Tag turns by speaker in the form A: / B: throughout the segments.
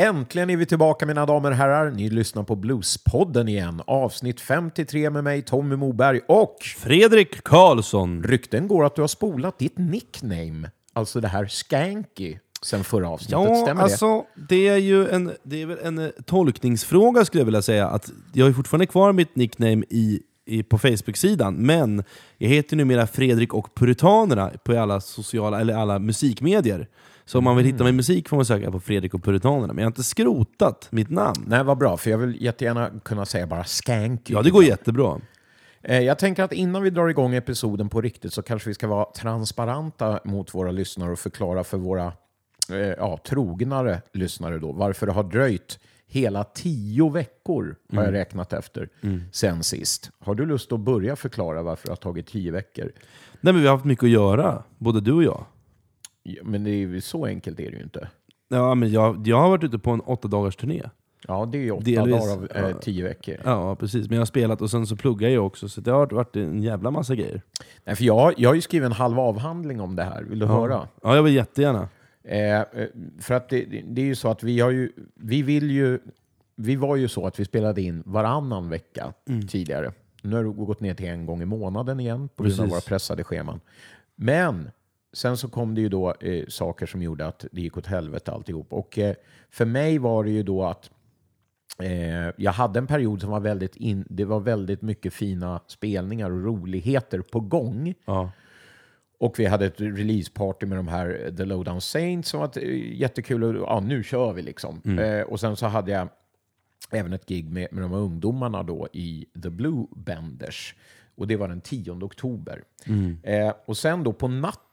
A: Äntligen är vi tillbaka mina damer och herrar. Ni lyssnar på Bluespodden igen. Avsnitt 53 med mig Tommy Moberg och
B: Fredrik Karlsson.
A: rykten går att du har spolat ditt nickname, alltså det här Skanky, sen förra avsnittet.
B: Ja,
A: Stämmer det?
B: alltså det är ju en, det är väl en eh, tolkningsfråga skulle jag vilja säga. Att jag har fortfarande kvar mitt nickname i, i, på Facebook-sidan, men jag heter numera Fredrik och Puritanerna på alla sociala, eller alla musikmedier. Så om man vill hitta mig i musik får man söka på Fredrik och Puritanerna, men jag har inte skrotat mitt namn.
A: Nej, vad bra, för jag vill jättegärna kunna säga bara Skanky.
B: Ja, det går jättebra.
A: Eh, Jag tänker att innan vi drar igång episoden på riktigt så kanske vi ska vara transparenta mot våra lyssnare och förklara för våra eh, ja, trognare lyssnare då varför det har dröjt hela tio veckor, har jag räknat efter, sen sist. Har du lust att börja förklara varför det har tagit tio veckor?
B: Nej, men vi har haft mycket att göra, både du och jag.
A: Ja, Men det är ju så enkelt är det ju inte.
B: Ja, men jag, jag har varit ute på en åtta dagars turné.
A: Ja, det är ju åtta
B: Delvis,
A: dagar av eh,
B: ja.
A: tio veckor.
B: Ja, precis. Men jag har spelat och sen så pluggar jag också, så det har varit en jävla massa grejer.
A: Nej, för jag, jag har ju skrivit en halv avhandling om det här. Vill du höra?
B: Ja, jag vill jättegärna.
A: Eh, eh, för att det, det- är ju så att vi har ju, vi vill ju, vi var ju så att vi spelade in varannan vecka tidigare. Nu har det gått ner till en gång i månaden igen på grund av våra pressade scheman. Men sen så kom det ju då eh, saker som gjorde att det gick åt helvete alltihop. Och eh, för mig var det ju då att Eh, jag hade en period som var väldigt, in, det var väldigt mycket fina spelningar och roligheter på gång.
B: Ja.
A: Och vi hade ett releaseparty med de här eh, The Lowdown Saints som var eh, jättekul. Och, ja, nu kör vi liksom. Eh, och sen så hade jag även ett gig med, med de här ungdomarna då i The Blue Benders. Och det var den 10 oktober. Eh, och sen då på natten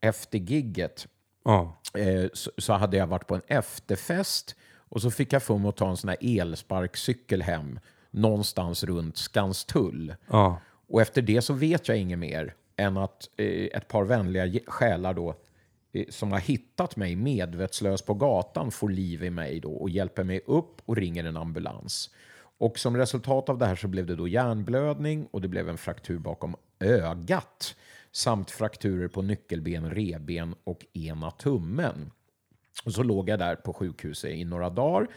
A: efter gigget
B: Ja.
A: eh, så, så hade jag varit på en efterfest och så fick jag för mig att ta en sån här elsparkcykel hem någonstans runt Skanstull.
B: Ja.
A: Och efter det så vet jag inget mer än att eh, ett par vänliga själar då eh, som har hittat mig medvetslös på gatan får liv i mig då och hjälper mig upp och ringer en ambulans. Och som resultat av det här så blev det då hjärnblödning och det blev en fraktur bakom ögat samt frakturer på nyckelben, reben och ena tummen. Och så låg jag där på sjukhuset i några dagar.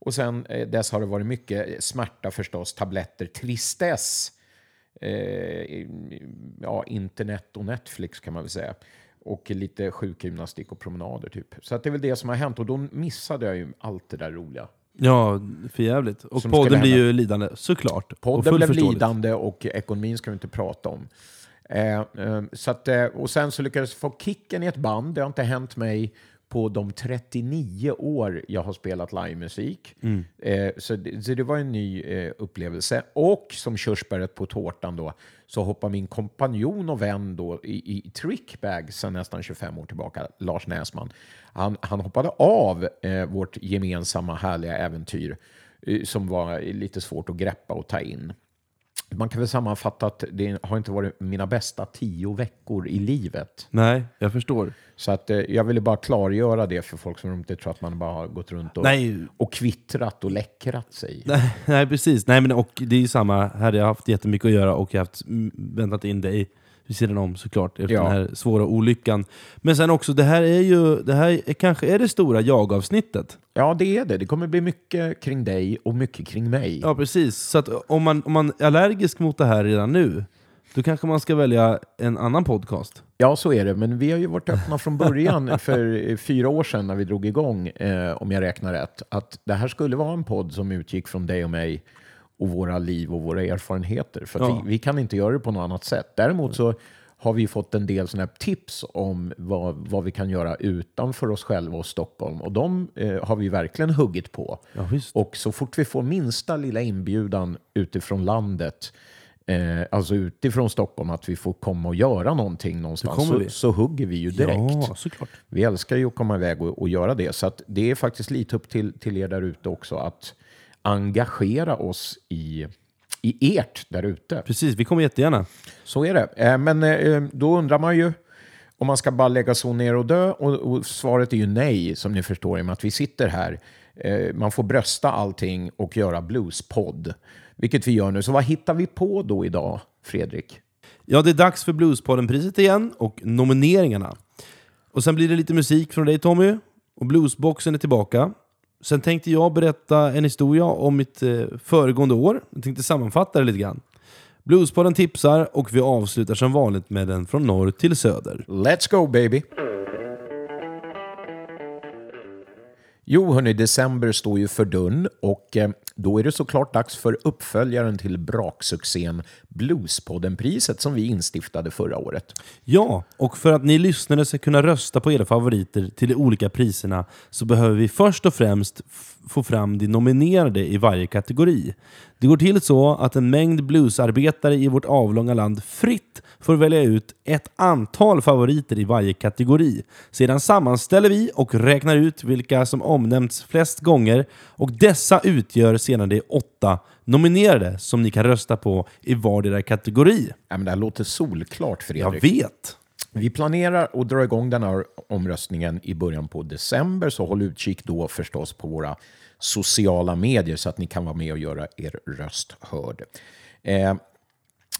A: Och sen eh, dess har det varit mycket smärta förstås, tabletter, tristess, eh, ja, internet och Netflix kan man väl säga. Och lite sjukgymnastik och promenader typ. Så att det är väl det som har hänt och då missade jag ju allt det där roliga.
B: Ja, för jävligt. Och podden blir ju lidande, såklart.
A: Podden blev lidande och ekonomin ska vi inte prata om. Eh, eh, så att, eh, och sen så lyckades jag få kicken i ett band. Det har inte hänt mig på de 39 år jag har spelat livemusik.
B: Mm.
A: Eh, så, det, så det var en ny eh, upplevelse. Och som körsbäret på tårtan då, så hoppar min kompanjon och vän då i, i Trickbag sedan nästan 25 år tillbaka, Lars Näsman. Han, han hoppade av eh, vårt gemensamma härliga äventyr eh, som var lite svårt att greppa och ta in. Man kan väl sammanfatta att det har inte varit mina bästa tio veckor i livet.
B: Nej, jag förstår.
A: Så att, eh, jag ville bara klargöra det för folk som inte tror att man bara har gått runt och,
B: Nej.
A: och kvittrat och läckrat sig.
B: Nej, nej, precis. Nej, men och det är ju samma. Här har jag haft jättemycket att göra och jag har haft väntat in dig vid sidan om såklart efter
A: Ja.
B: den här svåra olyckan. Men sen också, det här är ju det här är, kanske är det stora jag-avsnittet.
A: Ja, det är det. Det kommer bli mycket kring dig och mycket kring mig.
B: Ja, precis. Så om man, om man är allergisk mot det här redan nu, då kanske man ska välja en annan podcast.
A: Ja, så är det. Men vi har ju varit öppna från början för fyra år sedan när vi drog igång, eh, om jag räknar rätt, att det här skulle vara en podd som utgick från dig och mig och våra liv och våra erfarenheter. För
B: Ja.
A: vi, vi kan inte göra det på något annat sätt. Däremot så har vi fått en del såna här tips om vad, vad vi kan göra utanför oss själva och Stockholm. Och de eh, har vi verkligen huggit på.
B: Ja.
A: Och så fort vi får minsta lilla inbjudan utifrån landet, eh, alltså utifrån Stockholm, att vi får komma och göra någonting någonstans, så, så hugger vi ju direkt.
B: Ja.
A: Vi älskar ju att komma iväg och, och göra det. Så det är faktiskt lite upp till, till er där ute också att engagera oss i, i ert där ute.
B: Precis, vi kommer jättegärna.
A: Så är det. Eh, Men eh, då undrar man ju om man ska bara lägga så ner och dö. Och, svaret är ju nej, som ni förstår, i och med att vi sitter här. Eh, Man får brösta allting och göra bluespodd, vilket vi gör nu. Så vad hittar vi på då idag, Fredrik?
B: Ja, det är dags för Bluespodden-priset igen och nomineringarna. Och sen blir det lite musik från dig Tommy. Och Bluesboxen är tillbaka. Sen tänkte jag berätta en historia om mitt eh, föregående år. Jag tänkte sammanfatta det lite grann. Bluespodden tipsar och vi avslutar som vanligt med den från norr till söder.
A: Let's go baby! Jo, hörni, december står ju för dörren och eh, då är det såklart dags för uppföljaren till braksuccén Bluespodden-priset som vi instiftade förra året.
B: Ja, och för att ni lyssnare ska kunna rösta på era favoriter till de olika priserna så behöver vi först och främst få fram de nominerade i varje kategori. Det går till så att en mängd bluesarbetare i vårt avlånga land fritt får välja ut ett antal favoriter i varje kategori. Sedan sammanställer vi och räknar ut vilka som omnämnts flest gånger och dessa utgör sedan de åtta nominerade som ni kan rösta på i vardera kategori.
A: Ja, men det här låter solklart, Fredrik.
B: Jag vet!
A: Vi planerar att dra igång den här omröstningen i början på december, så håll utkik då förstås på våra sociala medier så att ni kan vara med och göra er röst hörd. Eh,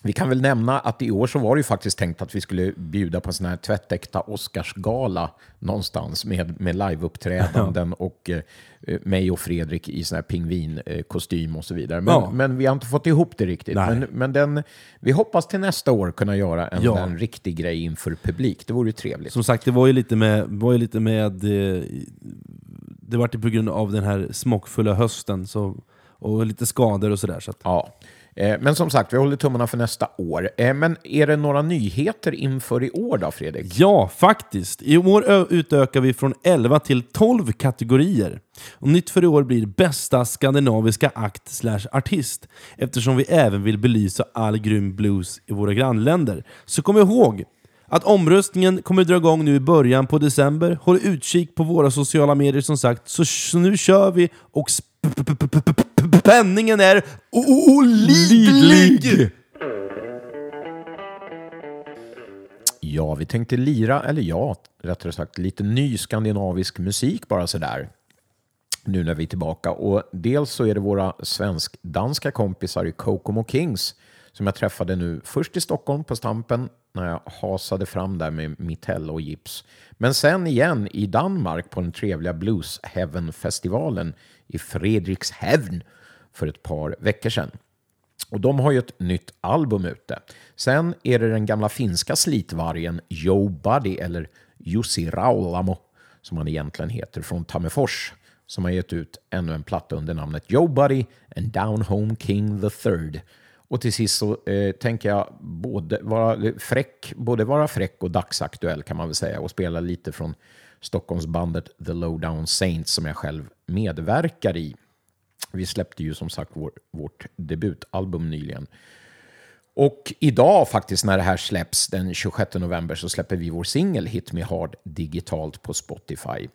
A: vi kan väl nämna att i år så var det ju faktiskt tänkt att vi skulle bjuda på en sån här tvättäkta Oscarsgala någonstans med, med liveuppträdanden och eh, mig och Fredrik i sån här pingvinkostym och så vidare. Men,
B: Ja.
A: men vi har inte fått ihop det riktigt.
B: Nej.
A: Men, men den, vi hoppas till nästa år kunna göra en,
B: Ja.
A: en riktig grej inför publik. Det vore ju trevligt.
B: Som sagt, det var ju lite med... Var ju lite med eh, det var ju på grund av den här smockfulla hösten så, och lite skador och sådär. Så att,
A: Ja. Eh, men som sagt, vi håller tummarna för nästa år. Eh, men är det några nyheter inför i år då, Fredrik?
B: Ja, faktiskt. I år utökar vi från 11 till 12 kategorier. Och nytt för i år blir bästa skandinaviska akt slash artist eftersom vi även vill belysa all grym blues i våra grannländer. Så kom ihåg att omröstningen kommer dra igång nu i början på december. Håll utkik på våra sociala medier som sagt. Så, så nu kör vi och sp- p- p- p- p- p- spänningen är olidlig!
A: Ja, vi tänkte lira, eller ja, rättare sagt lite ny skandinavisk musik bara sådär. Nu när vi är tillbaka. Och dels så är det våra svensk-danska kompisar i Kokomo Kings som jag träffade nu först i Stockholm på Stampen när jag hasade fram där med mitell och gips. Men sen igen i Danmark på den trevliga Blues Heaven-festivalen i Fredrikshavn för ett par veckor sedan. Och de har ju ett nytt album ute. Sen är det den gamla finska slitvargen Joe Buddy, eller Jussi Raulamo, som han egentligen heter, från Tammerfors, som har gett ut ännu en platta under namnet Joe Buddy and Down Home King the Third. Och till sist så eh, tänker jag både vara fräck, både vara fräck och dagsaktuell kan man väl säga och spela lite från Stockholmsbandet The Lowdown Saints som jag själv medverkar i. Vi släppte ju som sagt vår, vårt debutalbum nyligen. Och idag faktiskt när det här släpps den 26 november så släpper vi vår singel Hit Me Hard digitalt på Spotify.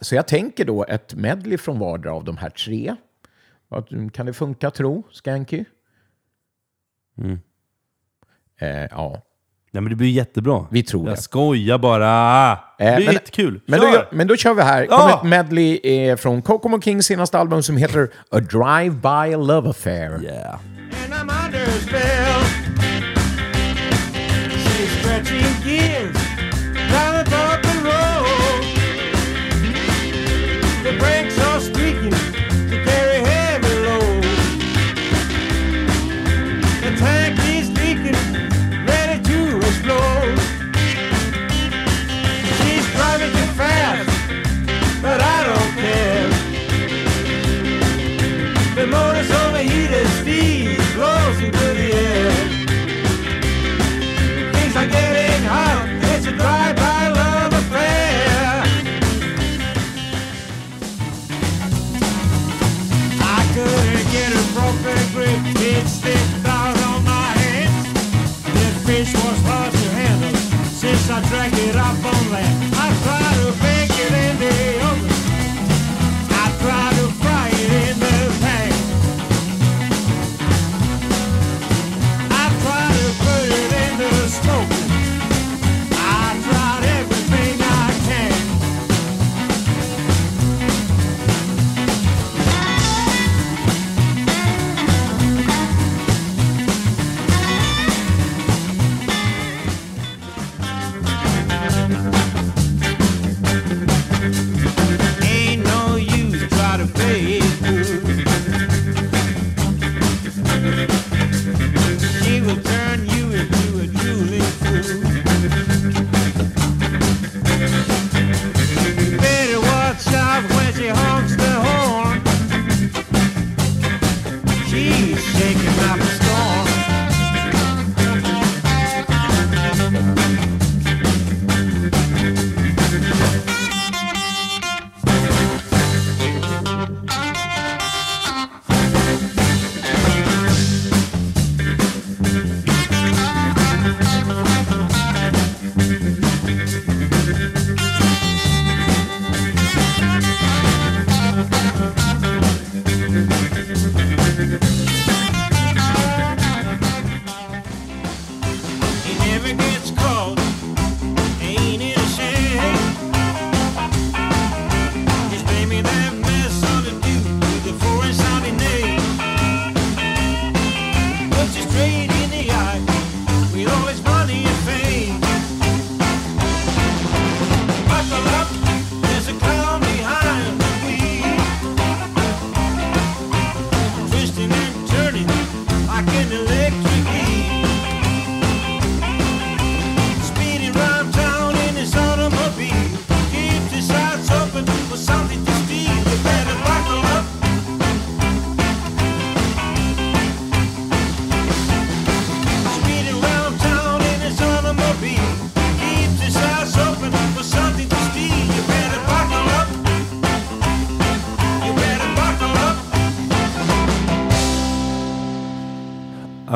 A: Så jag tänker då ett medley från vardera av de här tre. Kan det funka tro, Skanky? Eh, ja,
B: Nej, men det blir jättebra.
A: vi tror
B: Jag
A: det.
B: skojar bara! Det
A: Eh,
B: blir
A: men-
B: jättekul.
A: Men då,
B: Kör!
A: gör- men då kör vi här.
B: Ja!
A: kommer ett medley eh, från Kokomo Kings senaste album som heter A Drive-By Love Affair.
B: Yeah.
C: and I'm under a spell.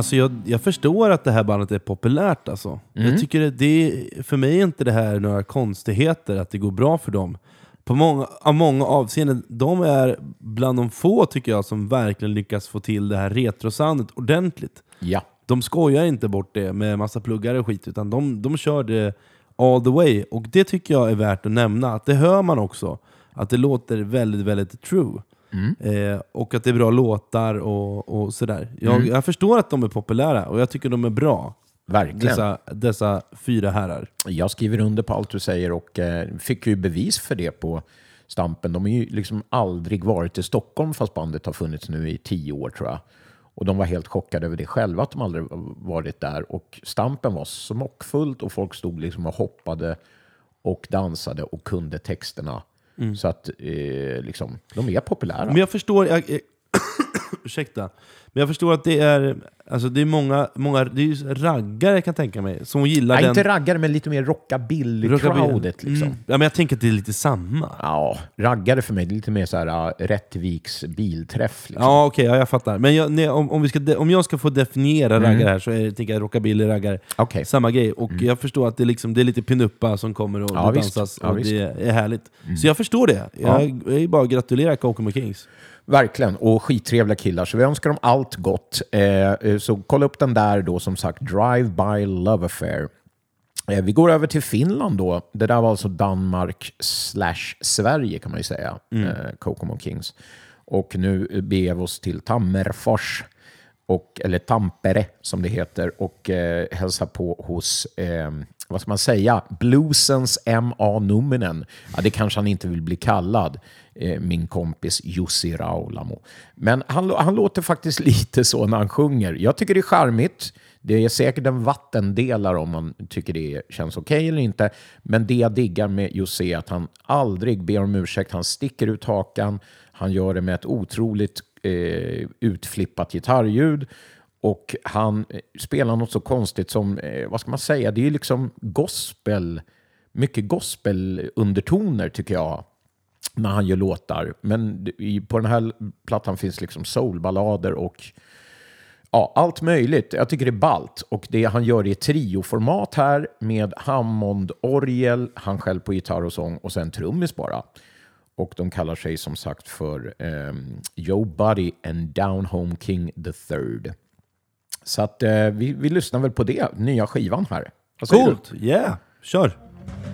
B: Alltså jag, jag förstår att det här bandet är populärt alltså. Jag tycker att det, för mig är inte det här några konstigheter att det går bra för dem. På många, av många avseenden, de är bland de få tycker jag som verkligen lyckas få till det här retrosoundet ordentligt.
A: Ja.
B: De skojar inte bort det med massa pluggar och skit, utan de, de kör det all the way. Och det tycker jag är värt att nämna, att det hör man också. Att det låter väldigt, väldigt true. Eh, och att det är bra låtar och, och sådär. Jag, jag förstår att de är populära och jag tycker de är bra.
A: Verkligen.
B: Dessa, dessa fyra herrar.
A: Jag skriver under på allt du säger och eh, fick ju bevis för det på Stampen. De har ju liksom aldrig varit i Stockholm fast bandet har funnits nu i tio år tror jag. Och de var helt chockade över det själva, att de aldrig varit där. Och Stampen var smockfullt och folk stod liksom och hoppade och dansade och kunde texterna. Så att eh, liksom, de är populära.
B: Men jag förstår... Jag, eh, ursäkta. Men jag förstår att det är, alltså det är många, många det är raggare kan jag tänka mig, som gillar
A: Nej,
B: den...
A: inte raggare, men lite mer rockabilly-crowdet. Liksom.
B: Mm. Ja, men jag tänker att det är lite samma.
A: Ja, raggare för mig, det är lite mer så här uh, Rättviks bilträff. Liksom.
B: Ja, okej, ja, jag fattar. Men jag, nej, om, om, vi ska de, om jag ska få definiera
A: Mm.
B: raggare här så är det tänker jag rockabilly raggare.
A: Okej.
B: Samma grej. Och jag förstår att det, liksom, det är lite pinuppa som kommer och
A: Ja,
B: dansas
A: Ja,
B: och
A: visst. Mm.
B: det är härligt. Så jag förstår det. Jag, jag är bara att gratulera Kokomo Kings.
A: Verkligen, och skittrevliga killar. Så vi önskar dem allt gott. Eh, eh, så kolla upp den där då, som sagt, Drive By Love Affair. Eh, vi går över till Finland då. Det där var alltså Danmark slash Sverige kan man ju säga, eh, Kokomo Kings. Och nu beger vi oss till Tammerfors, och, eller Tampere som det heter, och eh, hälsar på hos, eh, vad ska man säga, bluesens M.A. Numminen. Ja, det kanske han inte vill bli kallad, eh, min kompis Jussi Raulamo. Men han, han låter faktiskt lite så när han sjunger. Jag tycker det är charmigt. Det är säkert en vattendelare om man tycker det känns okej eller inte. Men det jag diggar med Jussi är att han aldrig ber om ursäkt. Han sticker ut hakan. Han gör det med ett otroligt eh, utflippat gitarrljud. Och han eh, spelar något så konstigt som, eh, vad ska man säga, det är ju liksom gospel, mycket gospelundertoner tycker jag när han gör låtar. Men på den här plattan finns liksom soulballader och ja, allt möjligt. Jag tycker det är ballt. Och det han gör i trioformat här med Hammond-orgel, han själv på gitarr och sång och sen trummis bara. Och de kallar sig som sagt för eh, Joe Buddy and Down Home King the Third. Så att eh, vi, vi lyssnar väl på det, nya skivan här.
B: Coolt! Yeah! Kör!
D: Sure.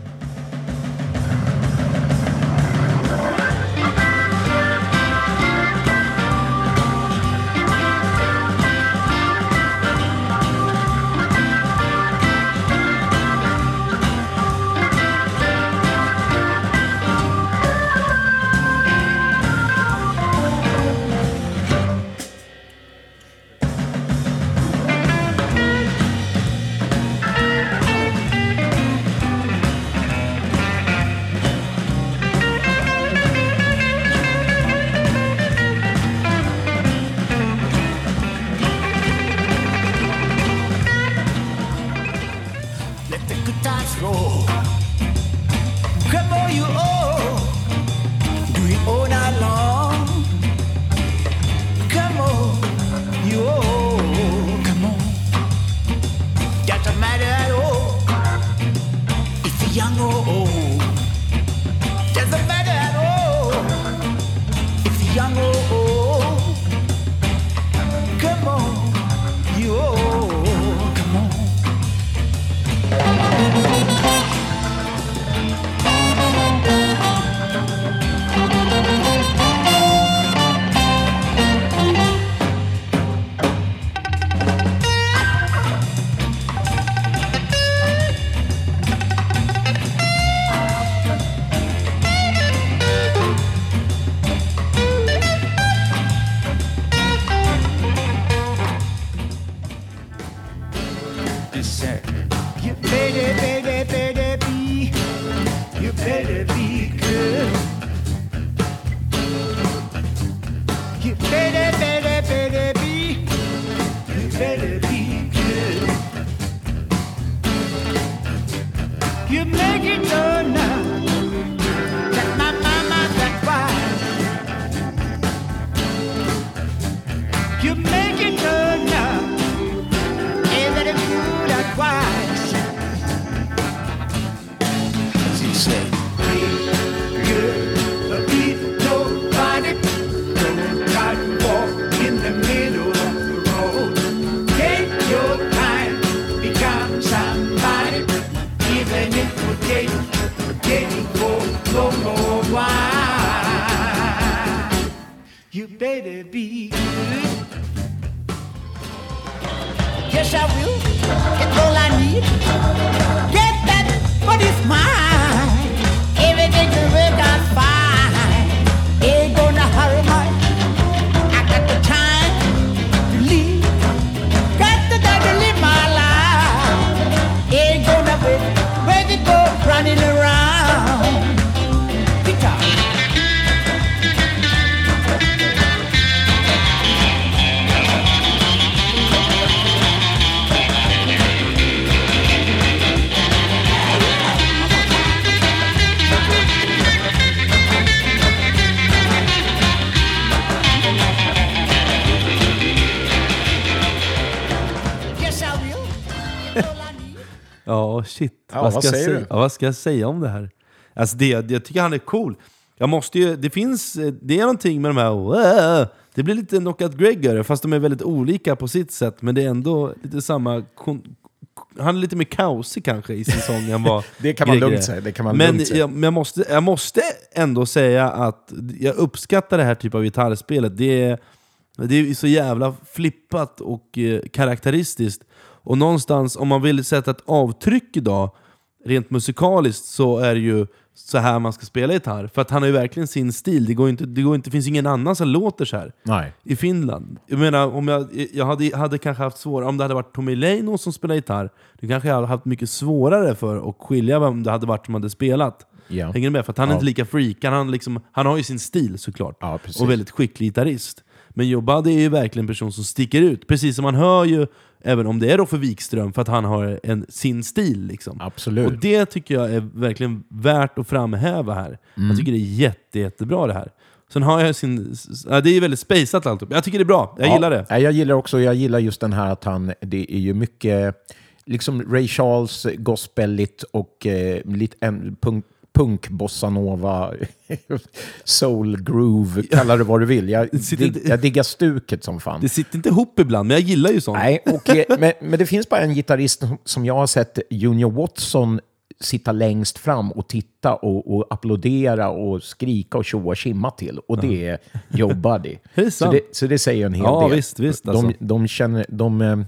B: Ja, vad,
A: vad
B: ska jag
A: säger
B: säga?
A: du?
B: Ja, vad ska jag säga om det här? Alltså det, jag tycker han är cool. Jag måste ju, det finns, eh, det är någonting med de här. Det blir lite Knockout Gregor, fast de är väldigt olika på sitt sätt, men det är ändå lite samma... Han är lite mer kaosig kanske i än vad
A: Det kan man
B: Gregor
A: lugnt säga, det kan man
B: men
A: lugnt säga.
B: jag, men jag, måste, jag måste ändå säga att jag uppskattar det här typen av gitarrspelet. Det är, det är så jävla flippat och eh, karaktäristiskt. Och någonstans, om man vill sätta ett avtryck idag, rent musikaliskt, så är det ju så här man ska spela gitarr. För att han har ju verkligen sin stil. Det, går inte, det, går inte, finns ingen annan som låter så här
A: Nej.
B: i Finland. Jag menar, om jag, jag hade, hade kanske haft svårare, om det hade varit Tommy Leino som spelade gitarr, då kanske jag hade haft mycket svårare för att skilja vem det hade varit som hade spelat.
A: Ja.
B: Hänger du med? För att han är
A: Ja.
B: inte lika freakad, han, liksom, han har ju sin stil såklart.
A: Ja,
B: och väldigt skicklig gitarrist. Men Joe Buddy är ju verkligen en person som sticker ut. Precis som man hör ju, även om det är Roffe Wikström, för att han har en, sin stil. Liksom.
A: Absolut.
B: Och det tycker jag är verkligen värt att framhäva här.
A: Mm.
B: Jag tycker det är jätte, jättebra det här. Sen har jag sin... Ja, det är väldigt spejsat alltihop. Jag tycker det är bra, jag
A: Ja,
B: gillar det.
A: Jag gillar också, jag gillar just den här att han, det är ju mycket, liksom Ray Charles, gospeligt och eh, lite en punk, punk bossanova, soul groove, kalla det vad du vill. Jag, dig, jag diggar stuket som fan.
B: Det sitter inte ihop ibland, men jag gillar ju sånt.
A: Nej, och, eh, men, men det finns bara en gitarrist som- jag har sett Junior Watson sitta längst fram och titta och, och applådera och skrika och tjoa och kimma till. Och det är Joe Buddy. Så, det, så det säger en hel
B: Ja,
A: del.
B: visst, visst,
A: de,
B: alltså.
A: de, känner, de, eh,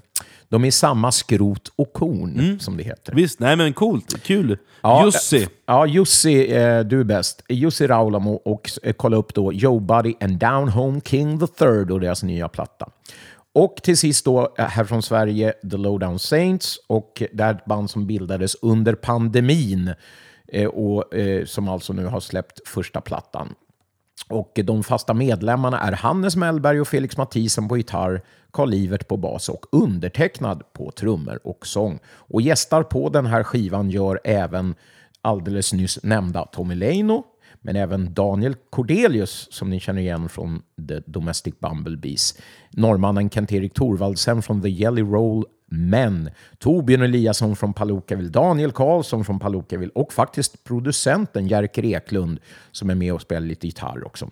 A: de är samma skrot och korn, som det heter.
B: Visst, nej men coolt, kul.
A: Ja,
B: Jussi.
A: eh, Ja, Jussi, eh, du är bäst. Jussi Raulamo och eh, kolla upp då Joe Buddy and Down Home King the Third och deras nya platta. Och till sist då här från Sverige, The Lowdown Saints och det är ett band som bildades under pandemin och som alltså nu har släppt första plattan. Och de fasta medlemmarna är Hannes Mellberg och Felix Mathisen på gitarr, Carl Ivert på bas och undertecknad på trummor och sång. Och gästar på den här skivan gör även alldeles nyss nämnda Tommy Leino, men även Daniel Cordelius som ni känner igen från The Domestic Bumblebees. Norrmannen Kent-Erik Thorvaldsen från The Jelly Roll men, Torbjörn Eliasson från Palookaville, Daniel Karlsson från Palookaville och faktiskt producenten Jerker Eklund som är med och spelar lite gitarr också.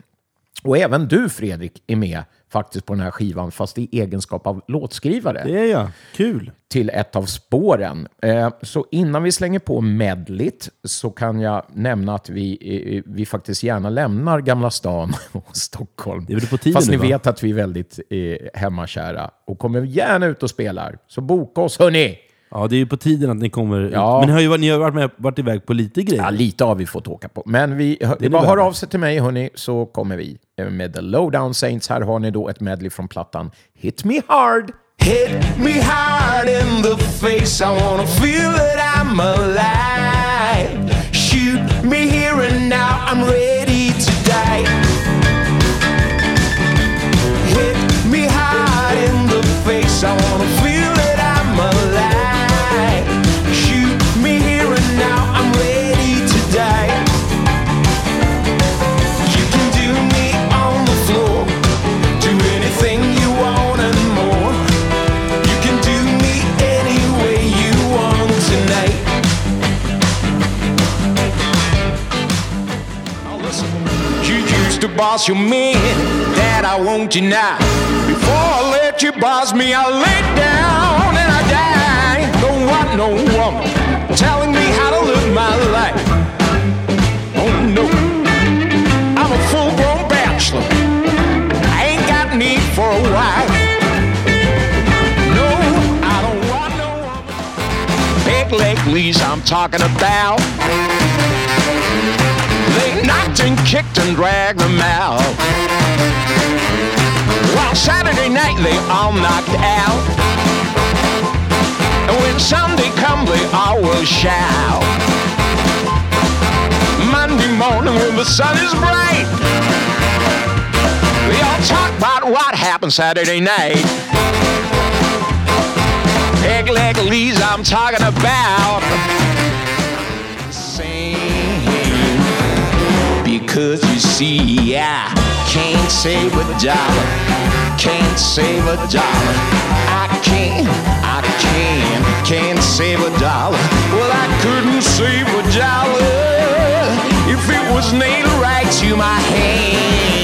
A: Och även du Fredrik är med faktiskt på den här skivan, fast i egenskap av låtskrivare
B: Det är jag. Kul.
A: till ett av spåren. Eh, Så innan vi slänger på medligt så kan jag nämna att vi, eh, vi faktiskt gärna lämnar Gamla stan och Stockholm.
B: Det är väl på tiden
A: Fast
B: nu,
A: ni
B: va?
A: vet att vi är väldigt eh, hemmakära och kommer gärna ut och spelar. Så boka oss hörni!
B: Ja, det är ju på tiden att ni kommer ut.
A: Ja.
B: Men ni har ju varit, ni har varit, med, varit iväg på lite grejer.
A: Ja, lite har vi fått åka på. Men vi, det
B: ni
A: bara
B: värda.
A: av sig till mig hörni, så kommer vi med The Lowdown Saints. Här har ni då ett medley från plattan Hit Me Hard.
C: Hit me hard in the face. I wanna feel that I'm alive. Shoot me here and now. I'm ready to die. Hit me hard in the face. I wanna feel boss your man, that I won't deny. Before I let you boss me, I lay down and I die. Don't want no woman telling me how to live my life. Oh no, I'm a full-grown bachelor. I ain't got need for a wife. No, I police I'm talking about. Knocked and kicked and dragged them out. While Saturday night they all knocked out. And when Sunday come they all will shout. Monday morning when the sun is bright. We all talk about what happened Saturday night. Peg leg Lee's I'm talking about. Because you see, I can't save a dollar. Can't save a dollar. I can't, I can't, can't save a dollar. Well, I couldn't save a dollar if it was nailed right to my hand.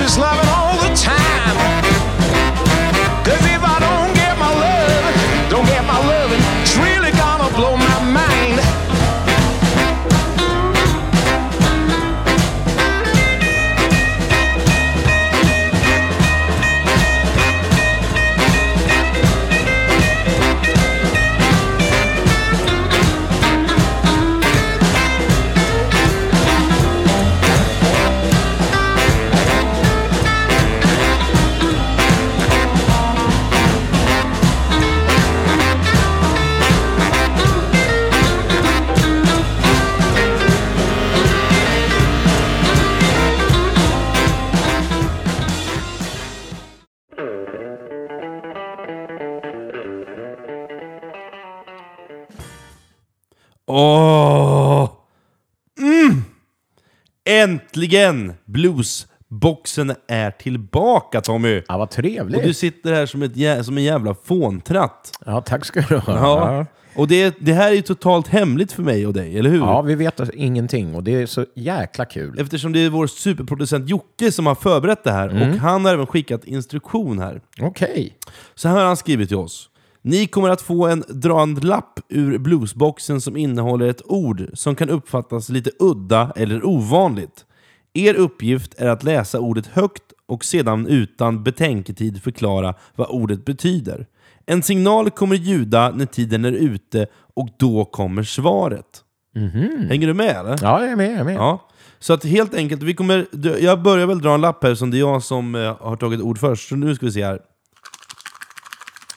C: Just love
B: it. Äntligen! Bluesboxen är tillbaka Tommy!
A: Ja, vad
B: Och
A: trevligt.
B: du sitter här som, ett, jä- som en jävla fåntratt.
A: Ja, tack ska du ha.
B: Ja. Och det, det här är ju totalt hemligt för mig och dig, eller hur?
A: Ja, vi vet alltså ingenting och det är så jäkla kul.
B: Eftersom det är vår superproducent Jocke som har förberett det här
A: Mm.
B: och han har även skickat instruktion här.
A: Okej.
B: Så här har han skrivit till oss. Ni kommer att få en drandlapp ur bluesboxen som innehåller ett ord som kan uppfattas lite udda eller ovanligt. Er uppgift är att läsa ordet högt och sedan utan betänketid förklara vad ordet betyder. En signal kommer ljuda när tiden är ute och då kommer svaret. Hänger du med eller?
A: Ja, jag är med. Jag är med.
B: Ja. Så att helt enkelt, vi kommer, jag börjar väl dra en lapp här som det är jag som eh, har tagit ord först. Så nu ska vi se här.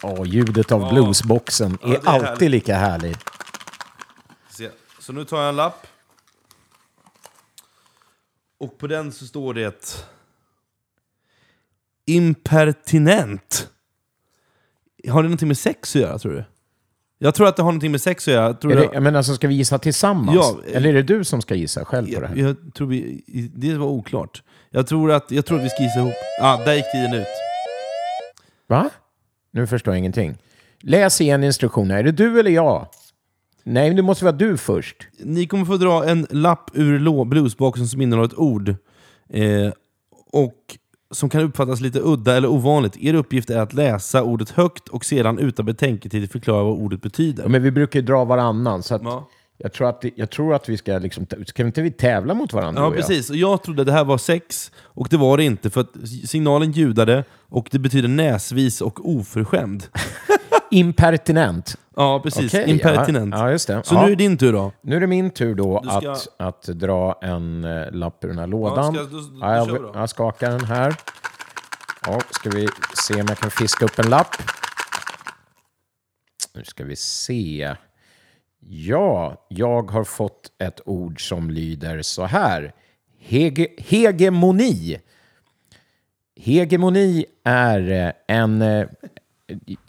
A: Åh, ljudet av bluesboxen är,
B: det är
A: alltid
B: härligt.
A: lika härligt.
B: Se. Så nu tar jag en lapp. Och på den så står det Impertinent. Har det någonting med sex att göra tror du? Jag tror att det har någonting med sex att göra. Tror,
A: Är det, jag menar, alltså, ska vi gissa tillsammans?
B: Ja, eh,
A: Eller är det du som ska gissa själv på det här?
B: jag tror vi, det var oklart. Jag tror att, jag tror att vi ska gissa ihop. Ah, där gick tiden ut.
A: Va? Nu förstår jag ingenting. Läs igen instruktionerna. Är det du eller jag? Nej, det måste vara du först.
B: Ni kommer få dra en lapp ur bluesboxen som innehåller ett ord. Eh, och som kan uppfattas lite udda eller ovanligt. Er uppgift är att läsa ordet högt och sedan utan betänketid förklara vad ordet betyder.
A: Men vi brukar ju dra varannan, så att
B: Ja.
A: Jag, tror att, jag tror att vi ska... Liksom, ska inte vi tävla mot varandra?
B: Ja,
A: du och jag?
B: precis. Och jag trodde det här var sex, och det var det inte. För att signalen ljudade, och det betyder näsvis och oförskämd.
A: Impertinent.
B: Ja, precis.
A: Okej,
B: Impertinent.
A: Ja, ja, just det.
B: Så
A: ja.
B: nu är det din tur då.
A: Nu är det min tur då
B: Du ska-
A: att, att dra en eh, lapp ur den här lådan.
B: ska- då- då
A: ja, jag, jag skakar den här. Ja, ska vi se om jag kan fiska upp en lapp. Nu ska vi se. Ja, jag har fått ett ord som lyder så här. Hege, hegemoni. Hegemoni är eh, en, eh,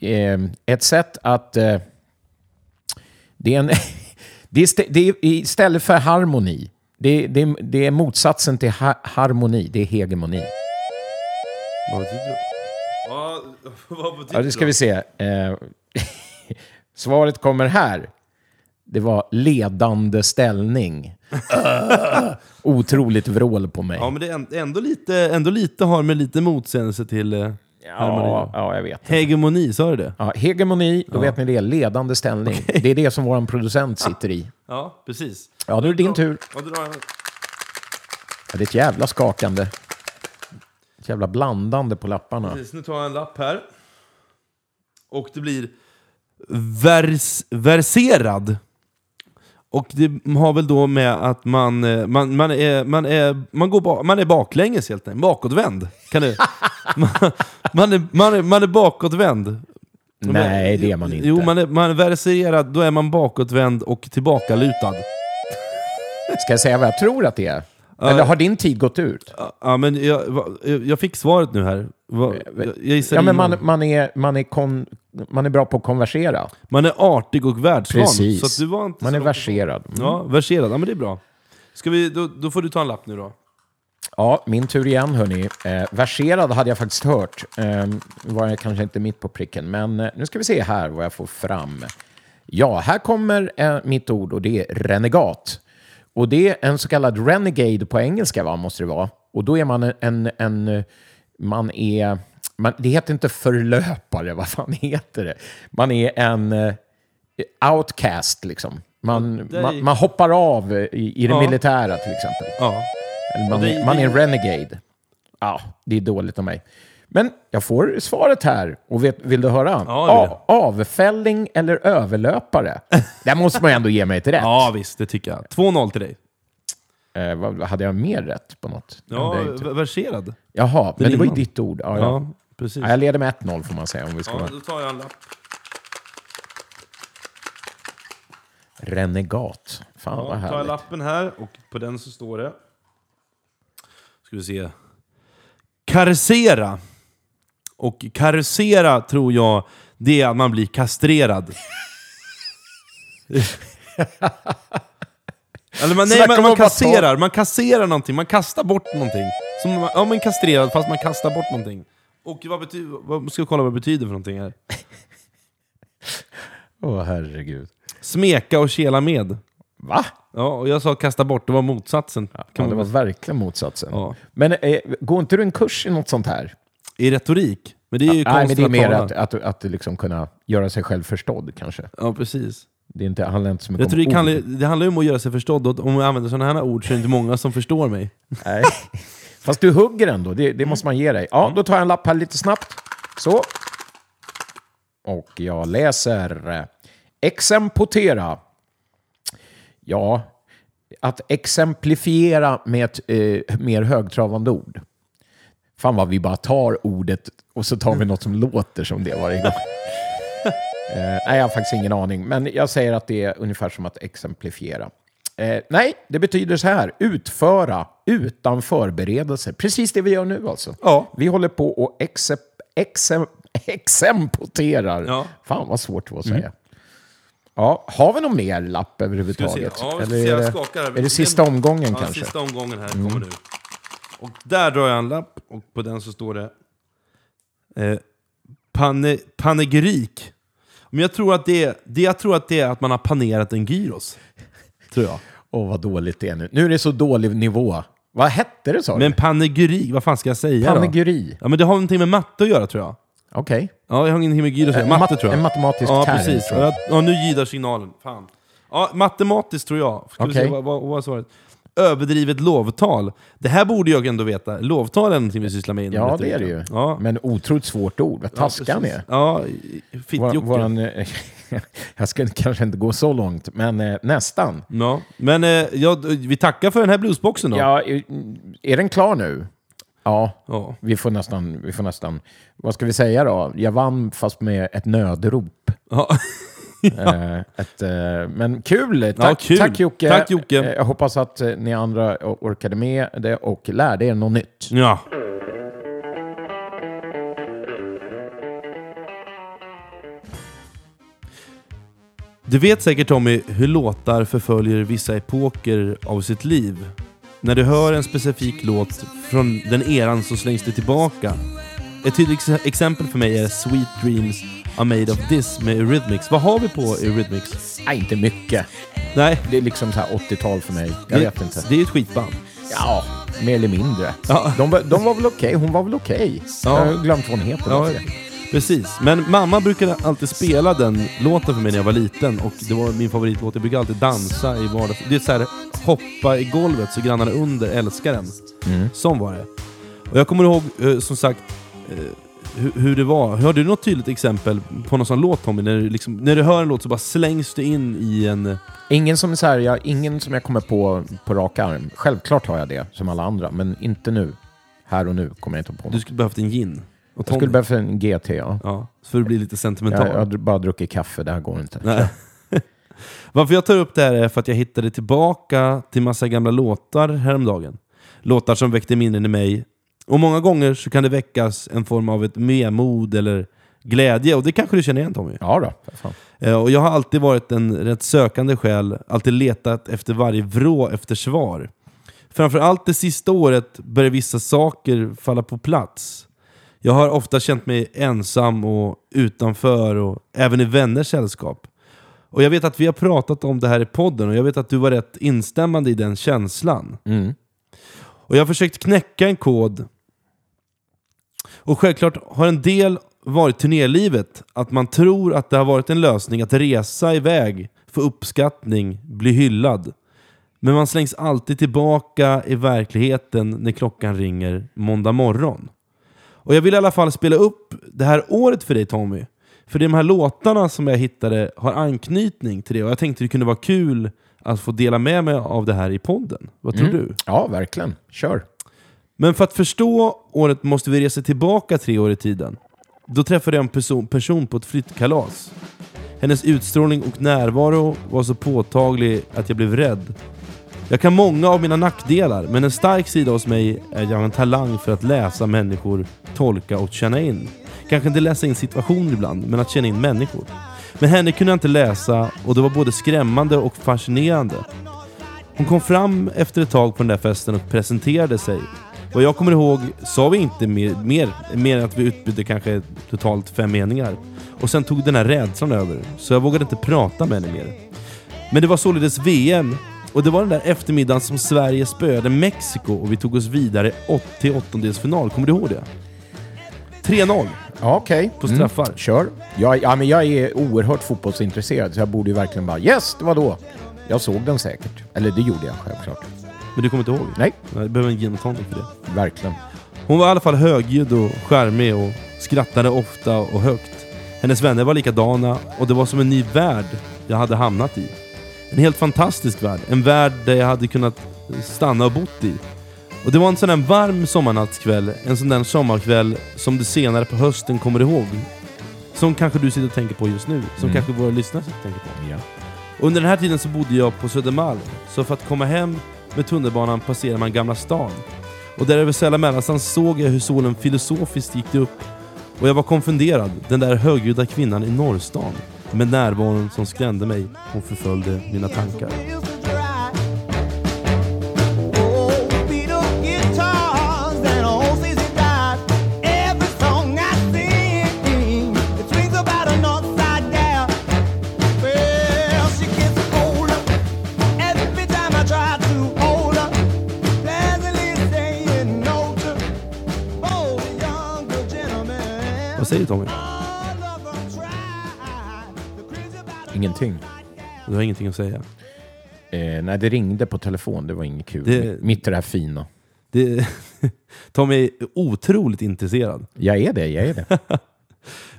A: eh, ett sätt att... Det är, en, det är, stä- det är istället för harmoni. Det, det, det är motsatsen till ha, harmoni. Det är hegemoni.
B: Vad betyder det? Ja,
A: det ska vi se. Svaret kommer här. Det var ledande ställning. Otroligt vrål på mig.
B: Ja, men det är änd- ändå lite, ändå lite har med lite motsägelse till eh.
A: Ja, ja, jag vet.
B: Hegemoni, sa du det?
A: Ja, hegemoni, då vet ni det. Ledande ställning. Det är det som vår producent sitter i.
B: Ja, precis.
A: Ja, nu är det din tur.
B: Ja,
A: Ja, det är ett jävla skakande. Ett jävla blandande på lapparna.
B: Precis, nu tar jag en lapp här. Och det blir vers, verserad. Och det har väl då med att man, eh, man, man, är, man, är, man, går ba, man är baklänges helt enkelt. Bakåtvänd. Kan du? man, man, är, man, är, man är bakåtvänd.
A: Nej, det är man inte.
B: Jo, man är, man är verserad, då är man bakåtvänd och tillbakalutad.
A: Ska jag säga vad jag tror att det är? Eller har din tid gått ut?
B: Ja, men jag, jag fick svaret nu här. Jag gissar
A: Ja, men man, man, är, man, är kon, man är bra på att konversera.
B: Man är artig och världsvan.
A: Precis.
B: Så du var inte
A: Man är verserad. Mm.
B: Ja, verserad. Ja, men det är bra. Ska vi, då, då får du ta en lapp nu då.
A: Ja, min tur igen hörni. Eh, verserad hade jag faktiskt hört. Eh, var jag kanske inte mitt på pricken, men eh, nu ska vi se här vad jag får fram. Ja, här kommer eh, mitt ord och det är renegat. Och det är en så kallad renegade på engelska, va, måste det vara. Och då är man en... en, man är... Man, det heter inte förlöpare, vad fan heter det? Man är en eh, outcast, liksom. Man,
B: är-
A: man, man hoppar av i, i det
B: Ja.
A: militära, till exempel.
B: Ja.
A: Man,
B: det-
A: man är en renegade. Ja, det är dåligt av mig. Men jag får svaret här. Och vet, vill du höra?
B: Ja.
A: A- avfälling eller överlöpare? Där måste man ändå ge mig ett rätt.
B: ja, visst. Det tycker jag. 2-0 till dig.
A: Eh, vad, hade jag mer rätt på något?
B: Ja,
A: inte-
B: verserad.
A: Jaha, men det var ju ditt ord. Ja, ja.
B: Ja, precis.
A: Ja, jag leder med 1-0 får man säga om vi ska
B: Ja,
A: vara
B: då tar jag en lapp.
A: renegat. Fan vad
B: Ja, tar jag
A: härligt.
B: lappen här och på den så står det... Ska vi se. Karsera. Och karsera tror jag, det är att man blir kastrerad. Eller man, nej, man, man kasserar, man kasserar någonting, man kastar bort någonting. Som, man- ja men kastrerad fast man kastar bort någonting. Och vad betyder, vad, ska jag kolla vad det betyder för någonting här.
A: Åh, herregud.
B: Smeka och kela med.
A: Va?
B: Ja, och jag sa kasta bort, det var motsatsen.
A: Ja,
B: Kan
A: det var verkligen motsatsen.
B: Ja.
A: Men eh, går inte du en kurs i något sånt här?
B: I retorik. Men det är ju
A: Nej, men det är mer att, att, att liksom kunna göra sig själv förstådd kanske.
B: Ja, precis.
A: Det är inte, handlar inte så mycket
B: Retorik
A: om
B: handlar, det handlar ju om att göra sig förstådd, och om jag använder sådana här ord så är det inte många som förstår mig.
A: Nej. Fast du hugger ändå, det, det måste man ge dig. Ja, då tar jag en lapp här lite snabbt. Så. Och jag läser exempotera. Ja, att exemplifiera med ett eh, mer högtravande ord. Fan vad vi bara tar ordet och så tar vi något som låter som det varje gång. Eh, nej, jag har faktiskt ingen aning, men jag säger att det är ungefär som att exemplifiera. Eh, nej, det betyder så här, utföra utan förberedelse. Precis det vi gör nu alltså.
B: Ja.
A: Vi håller på och excep, excep, exempoterar.
B: Ja.
A: Fan vad svårt det var att säga. Ja, har vi någon mer lapp överhuvudtaget?
B: Ja,
A: Eller är det, är det sista omgången kanske?
B: sista omgången här kommer nu. Och där drar jag en lapp, och på den så står det eh, pane, panegyrik. Men jag tror, att det, är, det, jag tror att det är att man har panerat en gyros. Tror jag.
A: Åh, vad dåligt det är nu. Nu är det så dålig nivå. Vad hette det sa
B: Men
A: du?
B: panegyrik, vad fan ska jag säga då?
A: Panegyri.
B: Ja, men det har någonting med matte att göra tror jag.
A: Okej.
B: Ja, jag har ingenting med gyros att göra.
A: En
B: Matte
A: mat-
B: tror jag.
A: en matematisk
B: ja,
A: term,
B: Precis.
A: tror jag.
B: Ja, nu gidar signalen. Fan. Ja, matematiskt tror jag.
A: Okej.
B: se, vad, vad, vad var svaret? Överdrivet lovtal. Det här borde jag ändå veta. Lovtal är någonting vi sysslar med
A: Ja, det är det ju.
B: Ja.
A: Men otroligt svårt ord. Vad taskig han är.
B: Ja, fittjocke.
A: eh, jag ska kanske inte gå så långt, men eh, nästan.
B: Ja. Men eh, ja, vi tackar för den här bluesboxen då.
A: Ja, är är den klar nu? Ja,
B: Ja.
A: vi får, nästan, vi får nästan... Vad ska vi säga då? Jag vann fast med ett nödrop.
B: Ja.
A: Eh, ett, eh, men kul! Tack,
B: kul.
A: tack Jocke!
B: Tack, Jocke.
A: Eh, jag hoppas att ni andra orkade med det och lärde er något nytt.
B: Ja. Du vet säkert Tommy hur låtar förföljer vissa epoker av sitt liv. När du hör en specifik låt från den eran så slängs det tillbaka. Ett tydligt ex- exempel för mig är Sweet Dreams Are Made of This med Eurythmics. Vad har vi på Eurythmics?
A: Nej, inte mycket.
B: Nej,
A: Det är liksom så här 80-tal för mig. Jag
B: det,
A: vet inte.
B: det är ett skitband.
A: Ja, mer eller mindre.
B: Ja.
A: De, var- de var väl okej, hon var väl okej.
B: Ja.
A: Jag har glömt vad hon heter.
B: Ja, precis. Men mamma brukade alltid spela den låten för mig när jag var liten och det var min favoritlåt. Jag brukade alltid dansa i vardags... Det är så här, hoppa i golvet så grannarna under älskar den.
A: Mm.
B: Sån var det. Och jag kommer ihåg, eh, som sagt, hur, hur det var. Har du något tydligt exempel på någon sån låt Tommy? När du, liksom, när du hör en låt så bara slängs du in i en...
A: Ingen som, så här, jag, ingen som jag kommer på på rak arm. Självklart har jag det, som alla andra, men inte nu. Här och nu kommer jag inte på
B: Du
A: något.
B: skulle behövt en gin. Och
A: Jag skulle behöva en GT, ja.
B: Ja, för att bli lite sentimental.
A: Jag, jag har bara druckit kaffe, det här går inte.
B: Nej. Varför jag tar upp det här är för att jag hittade tillbaka till massa gamla låtar häromdagen. Låtar som väckte minnen i mig. Och många gånger så kan det väckas en form av ett memod eller glädje. Och det kanske du känner igen Tommy?
A: Ja då, fan.
B: Eh, Och jag har alltid varit en rätt sökande själ, alltid letat efter varje vrå efter svar. Framförallt det sista året börjar vissa saker falla på plats. Jag har ofta känt mig ensam och utanför och även i vänners sällskap. Och jag vet att vi har pratat om det här i podden och jag vet att du var rätt instämmande i den känslan.
A: Mm.
B: Och jag har försökt knäcka en kod. Och självklart har en del varit turnélivet. Att man tror att det har varit en lösning att resa iväg, få uppskattning, bli hyllad. Men man slängs alltid tillbaka i verkligheten när klockan ringer måndag morgon. Och jag vill i alla fall spela upp det här året för dig Tommy. För de här låtarna som jag hittade har anknytning till det och jag tänkte det kunde vara kul att få dela med mig av det här i podden. Vad tror du?
A: Ja, verkligen. Kör.
B: Men för att förstå året måste vi resa tillbaka tre år i tiden. Då träffade jag en person, person på ett flyttkalas. Hennes utstrålning och närvaro var så påtaglig att jag blev rädd. Jag kan många av mina nackdelar, men en stark sida hos mig är att jag har en talang för att läsa människor, tolka och känna in. Kanske inte läsa in situationer ibland, men att känna in människor. Men henne kunde jag inte läsa och det var både skrämmande och fascinerande. Hon kom fram efter ett tag på den där festen och presenterade sig. Vad jag kommer ihåg sa vi inte mer, mer, mer än att vi utbytte kanske totalt fem meningar. Och sen tog den här rädslan över, så jag vågade inte prata med henne mer. Men det var således VM, och det var den där eftermiddagen som Sverige spöade Mexiko och vi tog oss vidare till åttondelsfinal. Kommer du ihåg det? 3-0
A: Ja, Okej.
B: på straffar.
A: Kör. Jag, ja, men jag är oerhört fotbollsintresserad, så jag borde ju verkligen bara yes, det var då. Jag såg den säkert. Eller det gjorde jag självklart.
B: Men du kommer inte ihåg?
A: Nej,
B: du behöver en gin och tonic för det.
A: verkligen.
B: Hon var i alla fall högljudd och charmig och skrattade ofta och högt. Hennes vänner var likadana och det var som en ny värld jag hade hamnat i. En helt fantastisk värld. En värld där jag hade kunnat stanna och bott i. Och det var en sån där varm sommarnattskväll, en sån där sommarkväll som du senare på hösten kommer ihåg. Som kanske du sitter och tänker på just nu, som
A: Mm.
B: kanske våra lyssnare sitter och tänker på.
A: Ja.
B: Under den här tiden så bodde jag på Södermalm, så för att komma hem med tunnelbanan passerar man Gamla stan. Och där över Sälla mellansand såg jag hur solen filosofiskt gick upp. Och jag var konfunderad, den där högljudda kvinnan i norrstan. Med närvaron som skrämde mig, hon förföljde mina tankar. Säger Tommy?
A: Ingenting.
B: Du har ingenting att säga.
A: Eh, nej, det ringde på telefon. Det var inget kul.
B: Det-
A: Mitt i det här fina.
B: Det, Tommy är otroligt intresserad.
A: Jag är det, jag är det.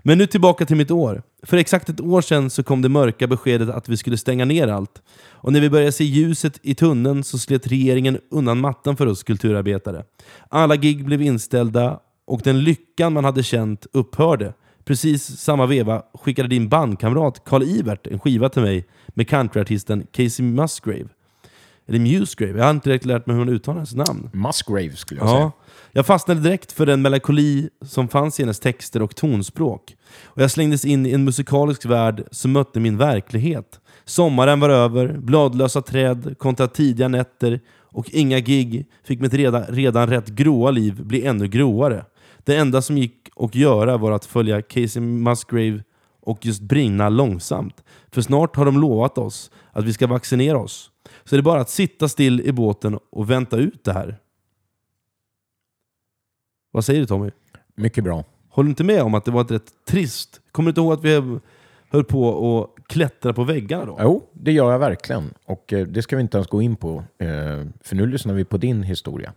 B: Men nu tillbaka till mitt år. För exakt ett år sedan så kom det mörka beskedet att vi skulle stänga ner allt. Och när vi började se ljuset i tunneln så slet regeringen undan mattan för oss kulturarbetare. Alla gig blev inställda och den lyckan man hade känt upphörde. Precis samma veva skickade din bandkamrat Carl Ivert en skiva till mig med countryartisten Casey Musgrave. Eller Musgrave, jag har inte direkt lärt mig hur man uttalar hennes namn.
A: Musgrave skulle jag säga.
B: Ja, jag fastnade direkt för den melankoli som fanns i hennes texter och tonspråk. Och jag slängdes in i en musikalisk värld som mötte min verklighet. Sommaren var över, bladlösa träd kontra tidiga nätter och inga gig fick mitt redan, redan rätt gråa liv bli ännu gråare. Det enda som gick att göra var att följa Casey Musgrave och just brinna långsamt. För snart har de lovat oss att vi ska vaccinera oss. Så det är bara att sitta still i båten och vänta ut det här. Vad säger du Tommy?
A: Mycket bra.
B: Håller du inte med om att det var ett rätt trist... Kommer du inte ihåg att vi höll på att klättra på väggarna då?
A: Jo, det gör jag verkligen. Och eh, det ska vi inte ens gå in på. Eh, för nu lyssnar vi på din historia.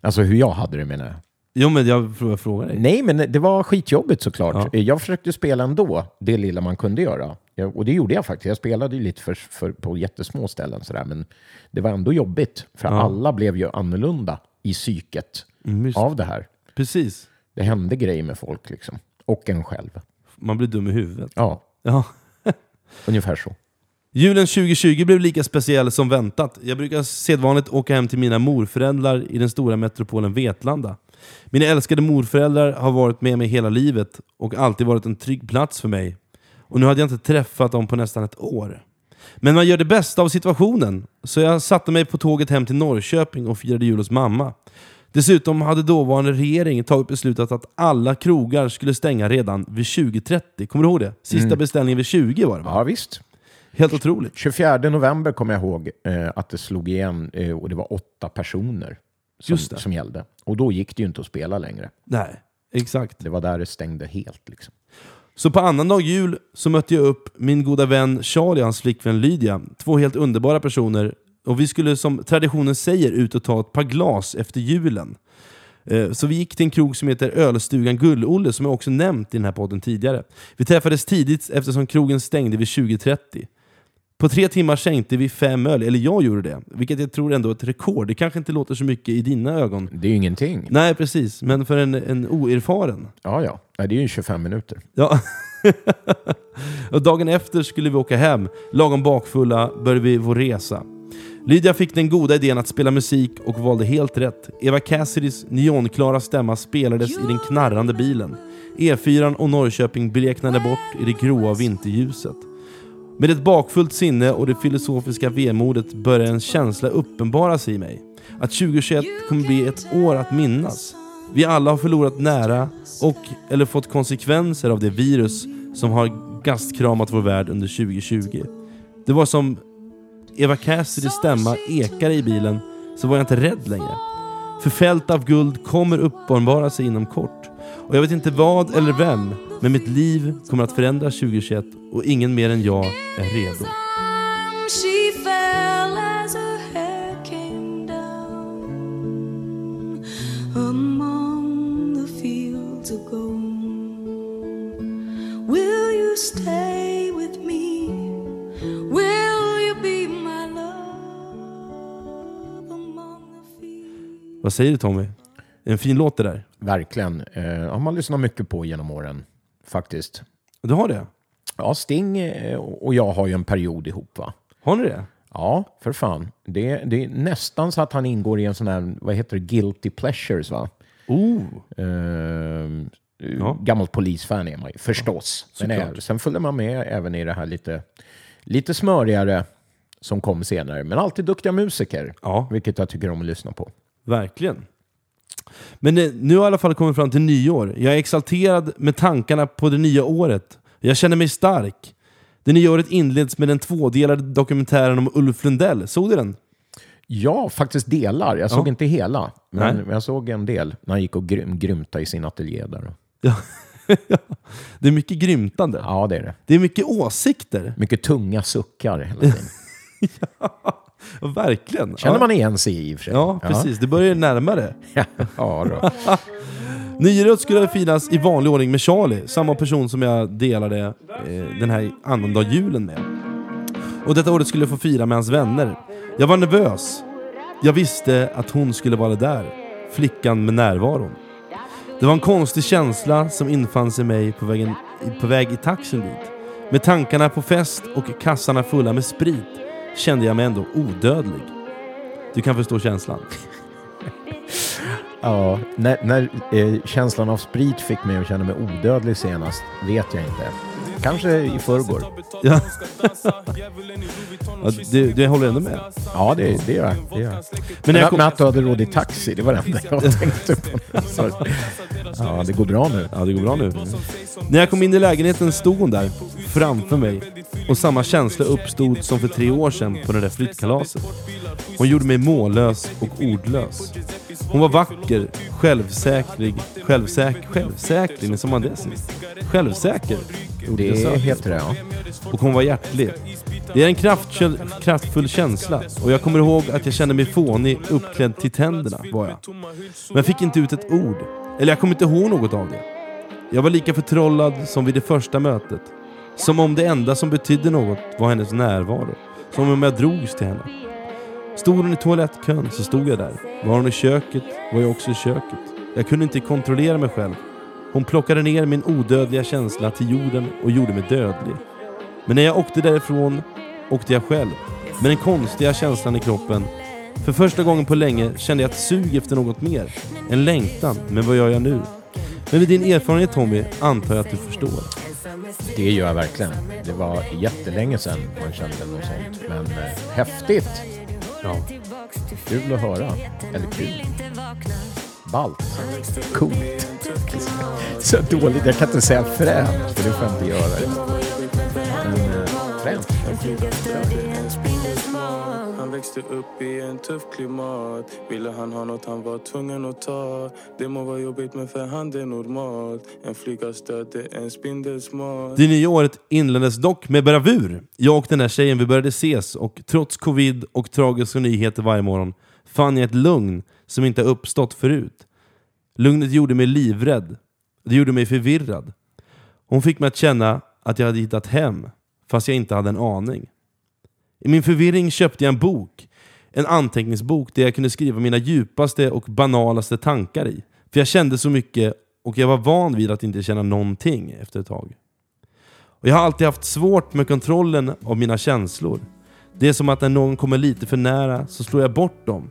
A: Alltså hur jag hade det menar jag.
B: Jo men jag fr- jag frågar dig.
A: Nej, men det var skitjobbigt såklart.
B: Ja.
A: Eh, Jag försökte spela ändå, det lilla man kunde göra. Jag- Och det gjorde jag faktiskt. Jag spelade ju lite för, för, på jättesmå ställen, sådär. men det var ändå jobbigt. För
B: Ja.
A: alla blev ju annorlunda i psyket
B: Mm,
A: av det här.
B: Precis.
A: Det hände grejer med folk liksom. Och en själv.
B: Man blir dum i huvudet.
A: Ja,
B: Ja.
A: ungefär så.
B: Julen 2020 blev lika speciell som väntat. Jag brukar sedvanligt åka hem till mina morföräldrar i den stora metropolen Vetlanda. Mina älskade morföräldrar har varit med mig hela livet och alltid varit en trygg plats för mig. Och nu hade jag inte träffat dem på nästan ett år. Men man gör det bästa av situationen, så jag satte mig på tåget hem till Norrköping och firade jul hos mamma. Dessutom hade dåvarande regering tagit beslutat att alla krogar skulle stänga redan vid 20.30. Kommer du ihåg det? Sista beställningen vid 20 var det va?
A: Ja, visst.
B: Helt otroligt.
A: 24 november kommer jag ihåg eh, att det slog igen eh, och det var åtta personer som,
B: Just det.
A: som gällde. Och då gick det ju inte att spela längre.
B: Nej, exakt.
A: Det var där det stängde helt. Liksom.
B: Så på annandag jul så mötte jag upp min goda vän Charlie och hans flickvän Lydia. Två helt underbara personer. Och vi skulle som traditionen säger ut och ta ett par glas efter julen. Eh, Så vi gick till en krog som heter Ölstugan Gull-Olle som jag också nämnt i den här podden tidigare. Vi träffades tidigt eftersom krogen stängde vid 20.30. På tre timmar sänkte vi fem öl, eller jag gjorde det. Vilket jag tror ändå är ett rekord. Det kanske inte låter så mycket i dina ögon.
A: Det är ju ingenting.
B: Nej, precis. Men för en, en oerfaren
A: Ja, ja. Nej, det är ju 25 minuter.
B: Ja. och dagen efter skulle vi åka hem. Lagom bakfulla började vi vår resa. Lydia fick den goda idén att spela musik och valde helt rätt. Eva Cassidys neonklara stämma spelades i den knarrande bilen. E4 och Norrköping bleknade bort i det gråa vinterljuset. Med ett bakfullt sinne och det filosofiska vemodet började en känsla uppenbara sig i mig. Att 2021 kommer bli ett år att minnas. Vi alla har förlorat nära och eller fått konsekvenser av det virus som har gastkramat vår värld under 2020. Det var som Eva Cassidys stämma ekade i bilen så var jag inte rädd längre. För fält av guld kommer uppenbara sig inom kort. Och jag vet inte vad eller vem, men mitt liv kommer att förändras 2021 och ingen mer än jag är redo. Vad säger du Tommy? En fin låt det där.
A: Verkligen. Eh, har man lyssnat mycket på genom åren, faktiskt.
B: Du har det?
A: Ja, Sting eh, och jag har ju en period ihop, va?
B: Har ni det?
A: Ja, för fan. Det, det är nästan så att han ingår i en sån här, vad heter det, guilty pleasures, va?
B: Oh!
A: Ehm,
B: Ja.
A: Gammalt polisfan är man ju, förstås. Men
B: såklart.
A: är, sen följer man med även i det här lite, lite smörigare som kom senare. Men alltid duktiga musiker,
B: Ja.
A: vilket jag tycker om att lyssna på.
B: Verkligen. Men nu har jag i alla fall kommit fram till nyår. Jag är exalterad med tankarna på det nya året. Jag känner mig stark. Det nya året inleds med den tvådelade dokumentären om Ulf Lundell. Såg du den?
A: Ja, faktiskt delar. Jag såg
B: Ja.
A: inte hela, men
B: Nej.
A: jag såg en del när han gick och grym, grymta i sin ateljé där.
B: Ja. det är mycket grymtande.
A: Ja, det är det.
B: Det är mycket åsikter.
A: Mycket tunga suckar hela tiden.
B: Ja, verkligen.
A: Känner man igen sig i och för sig.
B: Ja, precis. Det börjar närmare.
A: Ja, ja då.
B: Nyåret skulle firas i vanlig ordning med Charlie, samma person som jag delade eh, den här annandag julen med. Och detta året skulle jag få fira med hans vänner. Jag var nervös. Jag visste att hon skulle vara där, flickan med närvaron. Det var en konstig känsla som infann sig mig på, vägen, på väg i taxin dit. Med tankarna på fest och kassarna fulla med sprit kände jag mig ändå odödlig. Du kan förstå känslan.
A: Ja, när, när eh, känslan av sprit fick mig att känna mig odödlig senast vet jag inte. Kanske i förrgår.
B: Ja. ja, du, du håller ändå med?
A: Ja, det, det gör jag. Det gör.
B: Men
A: Men,
B: när jag
A: att,
B: kom-
A: men att du hade råd i taxi, det var det enda jag tänkte på. Ja, det går bra nu.
B: Ja, det går bra nu. När jag kom in i lägenheten stod hon där, framför mig. Och samma känsla uppstod som för tre år sedan på det där flyttkalaset. Hon gjorde mig mållös och ordlös. Hon var vacker, självsäkrig, självsäker, självsäker, men som sist? Självsäker?
A: Det heter det, ja.
B: och hon var hjärtlig. Det är en kraftfull, kraftfull känsla och jag kommer ihåg att jag kände mig fånig, uppklädd till tänderna var jag. Men fick inte ut ett ord. Eller jag kommer inte ihåg något av det. Jag var lika förtrollad som vid det första mötet. Som om det enda som betydde något var hennes närvaro. Som om jag drogs till henne. Stod hon i toalettkön så stod jag där. Var hon i köket var jag också i köket. Jag kunde inte kontrollera mig själv. Hon plockade ner min odödliga känsla till jorden och gjorde mig dödlig. Men när jag åkte därifrån åkte jag själv. Med den konstiga känslan i kroppen. För första gången på länge kände jag ett sug efter något mer. En längtan. Men vad gör jag nu? Men med din erfarenhet Tommy antar jag att du förstår.
A: Det gör jag verkligen. Det var jättelänge sedan man kände något sånt. Men eh, häftigt!
B: Ja.
A: Kul att höra. Eller kul. Ballt. Coolt. Så dåligt. Jag kan inte säga fränt, för det får jag inte göra. Men eh, fränt.
E: Han växte upp i en tuff klimat Ville han ha något han var tvungen att ta Det må vara jobbigt men för han det är normalt En flyga stötte en spindel smart
B: Det nya året inleddes dock med bravur. Jag och den här tjejen vi började ses och trots covid och tragiska nyheter varje morgon fann jag ett lugn som inte uppstått förut. Lugnet gjorde mig livrädd. Det gjorde mig förvirrad. Hon fick mig att känna att jag hade hittat hem, fast jag inte hade en aning. I min förvirring köpte jag en bok. En anteckningsbok där jag kunde skriva mina djupaste och banalaste tankar i. För jag kände så mycket och jag var van vid att inte känna någonting efter ett tag. Och jag har alltid haft svårt med kontrollen av mina känslor. Det är som att när någon kommer lite för nära så slår jag bort dem.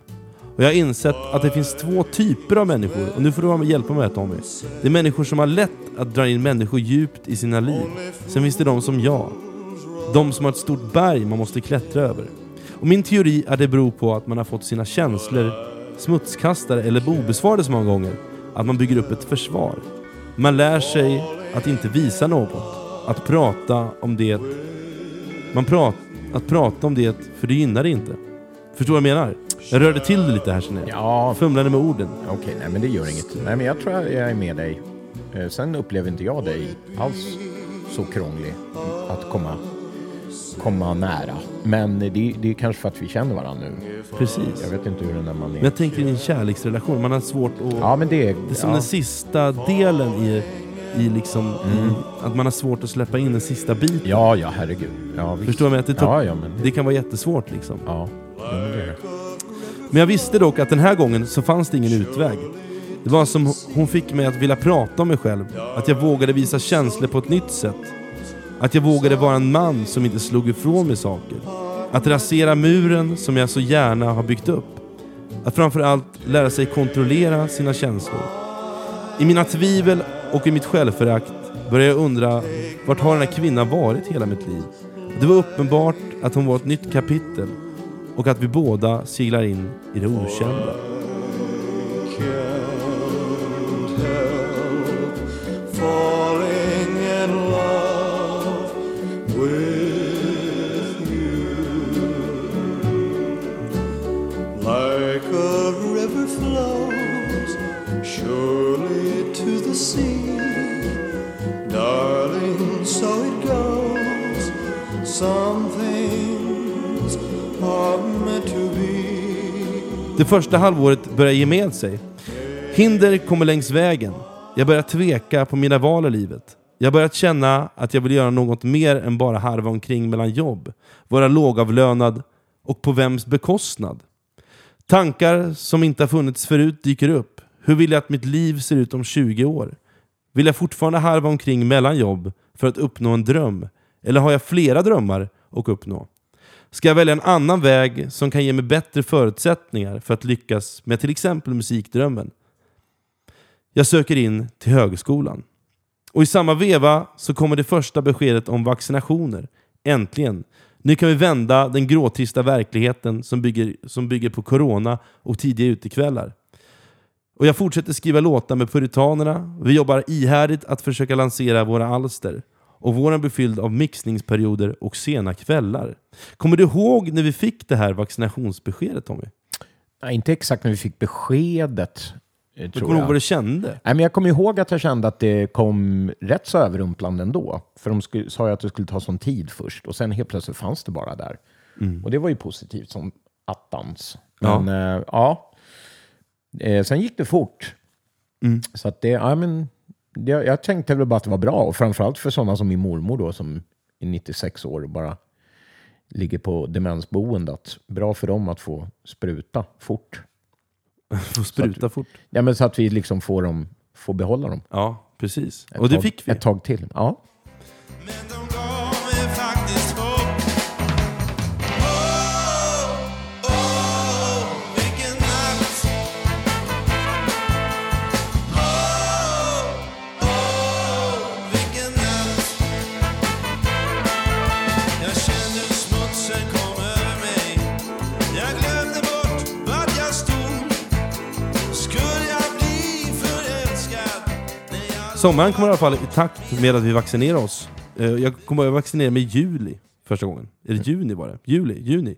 B: Och jag har insett att det finns två typer av människor, och nu får du vara med och hjälpa mig här Tommy. Det är människor som har lätt att dra in människor djupt i sina liv. Sen finns det de som jag. De som har ett stort berg man måste klättra över. Och min teori är det beror på att man har fått sina känslor smutskastade eller obesvarade så många gånger. Att man bygger upp ett försvar. Man lär sig att inte visa något. Att prata om det. Man prat, att prata om det, för det gynnar det inte. Förstår du vad jag menar? Jag rörde till det lite här känner jag.
A: Ja,
B: Fumlade med orden.
A: okej. nej, men det gör inget. Nej, men jag tror jag är med dig. Eh, Sen upplever inte jag dig alls så krånglig att komma, komma nära. Men det, det är kanske för att vi känner varandra nu.
B: Precis.
A: Jag vet inte hur den där man är.
B: Men jag tänker i en kärleksrelation, man har svårt att...
A: Ja, men det är...
B: Det är som
A: ja.
B: den sista delen i, i liksom... I, att man har svårt att släppa in den sista biten.
A: Ja, ja, herregud. Ja, visst.
B: Förstår du vad jag menar? Det,
A: Ja, ja, men...
B: det kan vara jättesvårt liksom.
A: Ja, men det är det.
B: Men jag visste dock att den här gången så fanns det ingen utväg. Det var som hon fick mig att vilja prata om mig själv. Att jag vågade visa känslor på ett nytt sätt. Att jag vågade vara en man som inte slog ifrån mig saker. Att rasera muren som jag så gärna har byggt upp. Att framförallt lära sig kontrollera sina känslor. I mina tvivel och i mitt självförakt började jag undra vart har den här kvinnan varit hela mitt liv? Det var uppenbart att hon var ett nytt kapitel och att vi båda seglar in i det okända. Det första halvåret börjar ge med sig. Hinder kommer längs vägen. Jag börjar tveka på mina val i livet. Jag börjar känna att jag vill göra något mer än bara harva omkring mellan jobb, vara lågavlönad och på vems bekostnad. Tankar som inte har funnits förut dyker upp. Hur vill jag att mitt liv ser ut om 20 år? Vill jag fortfarande harva omkring mellan jobb för att uppnå en dröm? Eller har jag flera drömmar att uppnå? Ska jag välja en annan väg som kan ge mig bättre förutsättningar för att lyckas med till exempel musikdrömmen? Jag söker in till högskolan. Och i samma veva så kommer det första beskedet om vaccinationer. Äntligen! Nu kan vi vända den gråtrista verkligheten som bygger, som bygger på corona och tidiga utekvällar. Och jag fortsätter skriva låtar med Puritanerna. Vi jobbar ihärdigt att försöka lansera våra alster. Och våren blir fylld av mixningsperioder och sena kvällar. Kommer du ihåg när vi fick det här vaccinationsbeskedet Tommy?
A: Nej, inte exakt när vi fick beskedet, eh,
B: Du
A: tror
B: kommer ihåg vad du kände?
A: Nej, men jag kommer ihåg att jag kände att det kom rätt så överrumplande ändå. För de skulle, sa ju att det skulle ta sån tid först och sen helt plötsligt fanns det bara där. Och det var ju positivt som attans. Men ja, ja. Eh, sen gick det fort. Så att det, ja, men, det, jag tänkte väl bara att det var bra. Och framförallt för sådana som min mormor då som är 96 år och bara ligger på demensboende. Att bra för dem att få spruta fort.
B: Får spruta fort.
A: Ja, men så att vi liksom får, dem, får behålla dem.
B: Ja, precis.
A: Ett
B: Och det
A: tag,
B: fick vi.
A: Ett tag till. Ja.
B: Sommaren kommer i alla fall i takt med att vi vaccinerar oss. Eh, jag kommer att vaccinera mig i juli första gången. Eller juni var det. Juli, juni.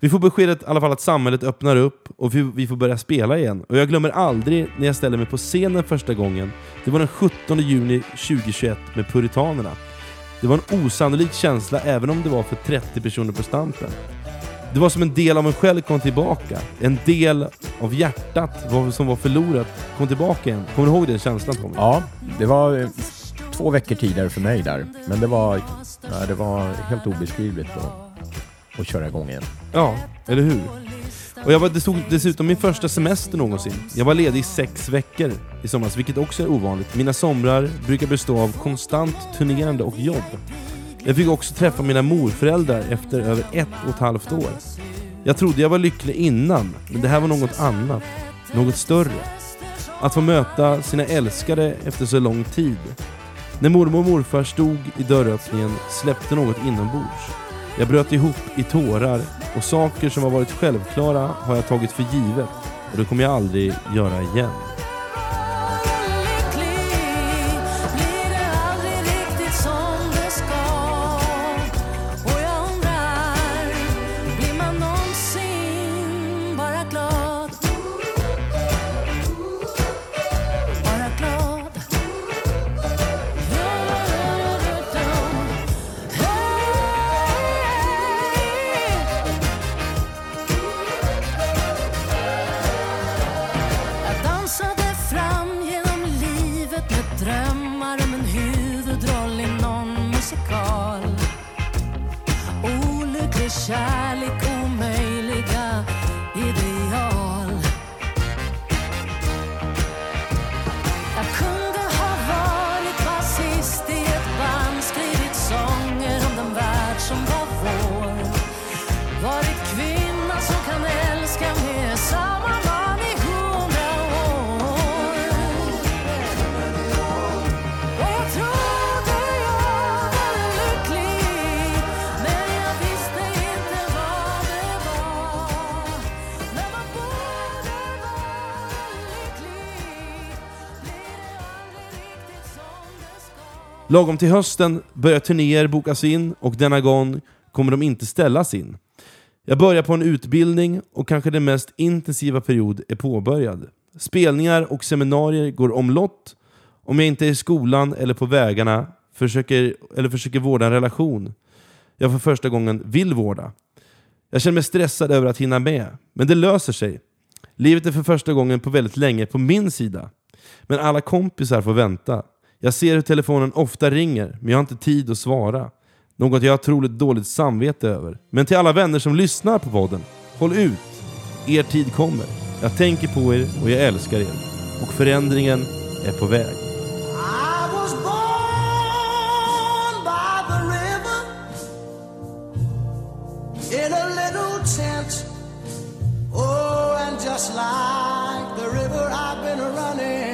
B: Vi får beskedet i alla fall att samhället öppnar upp och vi, vi får börja spela igen. Och jag glömmer aldrig när jag ställer mig på scenen första gången. Det var den 17 juni 2021 med Puritanerna. Det var en osannolik känsla även om det var för 30 personer på Stampen. Det var som en del av mig själv kom tillbaka. En del av hjärtat som var förlorat kom tillbaka igen. Kommer du ihåg den känslan Tommy?
A: ja, det var eh, två veckor tidigare för mig där. Men det var, ja, det var helt obeskrivligt att, att köra igång igen.
B: Ja, eller hur? Och jag var det stod dessutom min första semester någonsin. Jag var ledig i sex veckor i somras, vilket också är ovanligt. Mina somrar brukar bestå av konstant turnerande och jobb. Jag fick också träffa mina morföräldrar efter över ett och ett halvt år. Jag trodde jag var lycklig innan, men det här var något annat. Något större. Att få möta sina älskade efter så lång tid. När mormor och morfar stod i dörröppningen släppte något inombords. Jag bröt ihop i tårar och saker som har varit självklara har jag tagit för givet och det kommer jag aldrig göra igen. Lagom till hösten börjar turnéer bokas in och denna gång kommer de inte ställas in. Jag börjar på en utbildning och kanske den mest intensiva period är påbörjad. Spelningar och seminarier går omlott. Om jag inte är i skolan eller på vägarna försöker, eller försöker vårda en relation jag för första gången vill vårda. Jag känner mig stressad över att hinna med, men det löser sig. Livet är för första gången på väldigt länge på min sida. Men alla kompisar får vänta. Jag ser hur telefonen ofta ringer, men jag har inte tid att svara. Något jag har otroligt dåligt samvete över. Men till alla vänner som lyssnar på podden, håll ut! Er tid kommer. Jag tänker på er och jag älskar er. och förändringen är på väg.
F: I was born by the river in a little tent. Oh, and just like the river, I've been running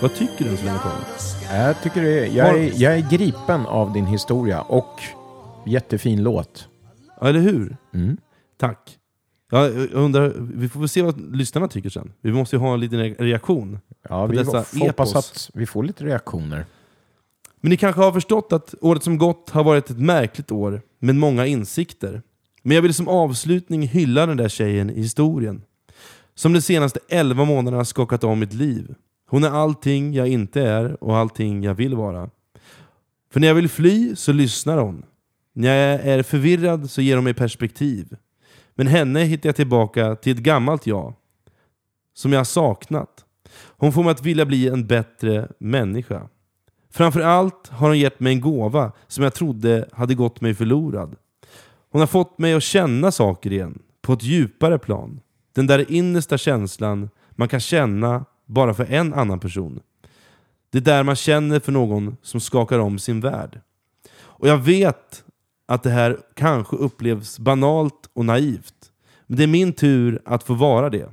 B: Vad tycker du Sven Karl?
A: Jag, tycker det är, jag, är, jag är gripen av din historia och jättefin låt.
B: Ja, eller hur?
A: Mm.
B: Tack. Ja, jag undrar, vi får väl se vad lyssnarna tycker sen. Vi måste ju ha en liten re- reaktion.
A: Ja, vi får hoppas att vi får lite reaktioner.
B: Men ni kanske har förstått att året som gått har varit ett märkligt år med många insikter. Men jag vill som avslutning hylla den där tjejen i historien. Som de senaste 11 månaderna skakat om mitt liv. Hon är allting jag inte är och allting jag vill vara. För när jag vill fly så lyssnar hon. När jag är förvirrad så ger hon mig perspektiv. Men henne hittar jag tillbaka till ett gammalt jag. Som jag har saknat. Hon får mig att vilja bli en bättre människa. Framför allt har hon gett mig en gåva som jag trodde hade gått mig förlorad. Hon har fått mig att känna saker igen, på ett djupare plan. Den där innersta känslan man kan känna bara för en annan person. Det är där man känner för någon som skakar om sin värld. Och jag vet att det här kanske upplevs banalt och naivt. Men det är min tur att få vara det.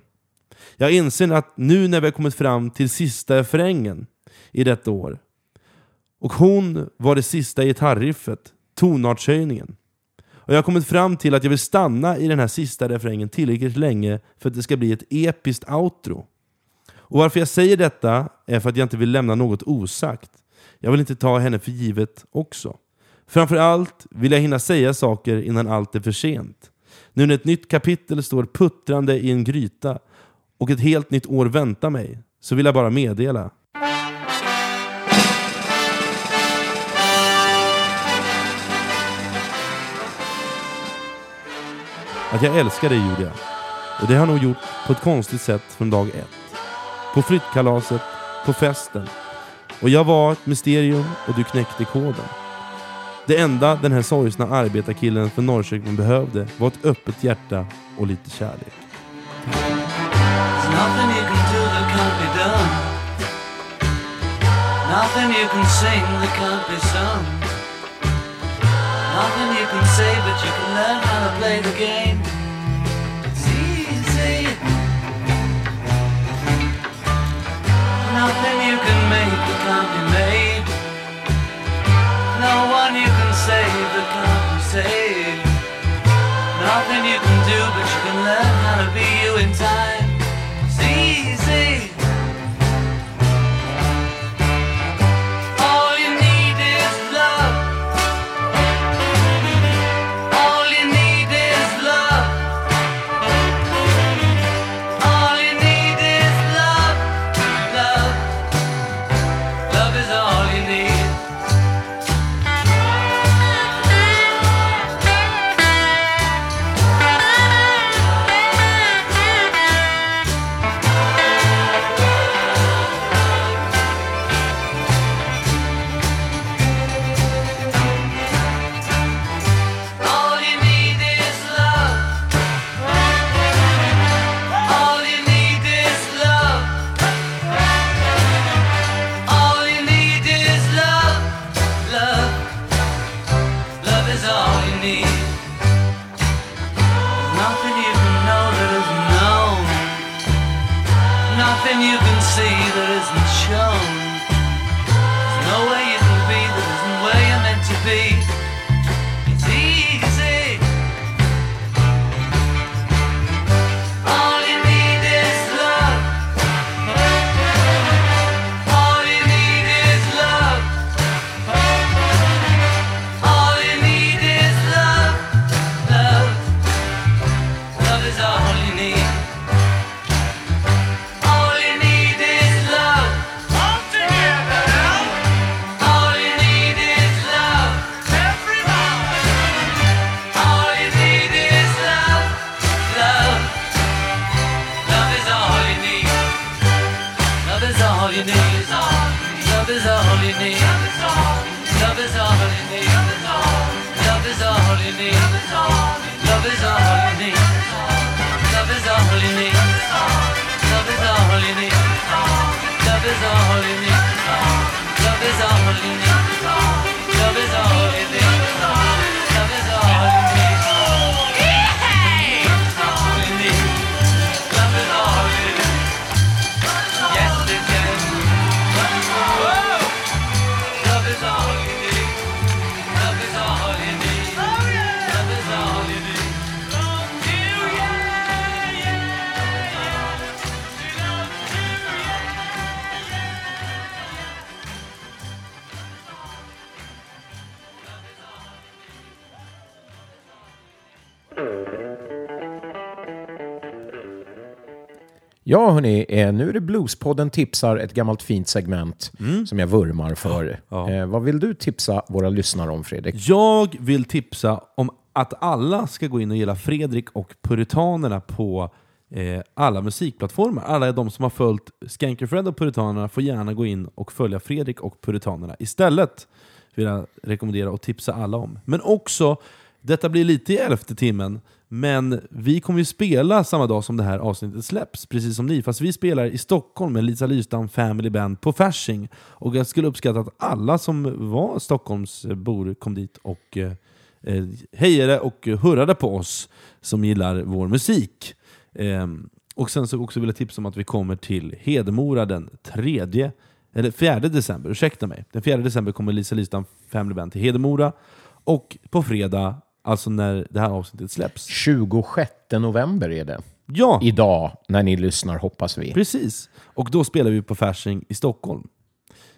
B: Jag inser att nu när vi har kommit fram till sista refrängen i detta år och hon var det sista gitarriffet, tonartshöjningen. Och jag har kommit fram till att jag vill stanna i den här sista refrängen tillräckligt länge för att det ska bli ett episkt outro. Och varför jag säger detta är för att jag inte vill lämna något osagt. Jag vill inte ta henne för givet också. Framförallt vill jag hinna säga saker innan allt är för sent. Nu när ett nytt kapitel står puttrande i en gryta och ett helt nytt år väntar mig, så vill jag bara meddela att jag älskar dig Julia. Och det har jag nog gjort på ett konstigt sätt från dag ett. På flyttkalaset, på festen. Och jag var ett mysterium och du knäckte koden. Det enda den här sorgsna arbetarkillen från Norrköping behövde var ett öppet hjärta och lite kärlek.
G: Nothing you can sing that can't be sung. Nothing you can say, but you can learn how to play the game. Nothing you can make that can't be made. No one you can save that can't be saved. Nothing you can do, but you can learn how to be you in time.
A: Ja, hörni, eh, nu är det Bluespodden tipsar, ett gammalt fint segment som jag vurmar för.
B: Ja.
A: Eh, vad vill du tipsa våra lyssnare om, Fredrik?
B: Jag vill tipsa om att alla ska gå in och gilla Fredrik och Puritanerna på eh, alla musikplattformar. Alla de som har följt Skankerfred och Puritanerna får gärna gå in och följa Fredrik och Puritanerna. Istället vill jag rekommendera och tipsa alla om. Men också, detta blir lite i elfte timmen, men vi kommer ju spela samma dag som det här avsnittet släpps, precis som ni. Fast vi spelar i Stockholm med Lisa Lystam Family Band på Fasching. Och jag skulle uppskatta att alla som var Stockholmsbor eh, kom dit och eh, eh, hejade och hurrade på oss som gillar vår musik. Eh, och sen så också vill jag tipsa om att vi kommer till Hedemora den 3, eller 4 december, ursäkta mig. Den 4 december kommer Lisa Lystam Family Band till Hedemora. Och på fredag, alltså när det här avsnittet släpps.
A: 26 november är det.
B: Ja,
A: Idag, när ni lyssnar, hoppas vi.
B: precis. Och då spelar vi på Fasching i Stockholm.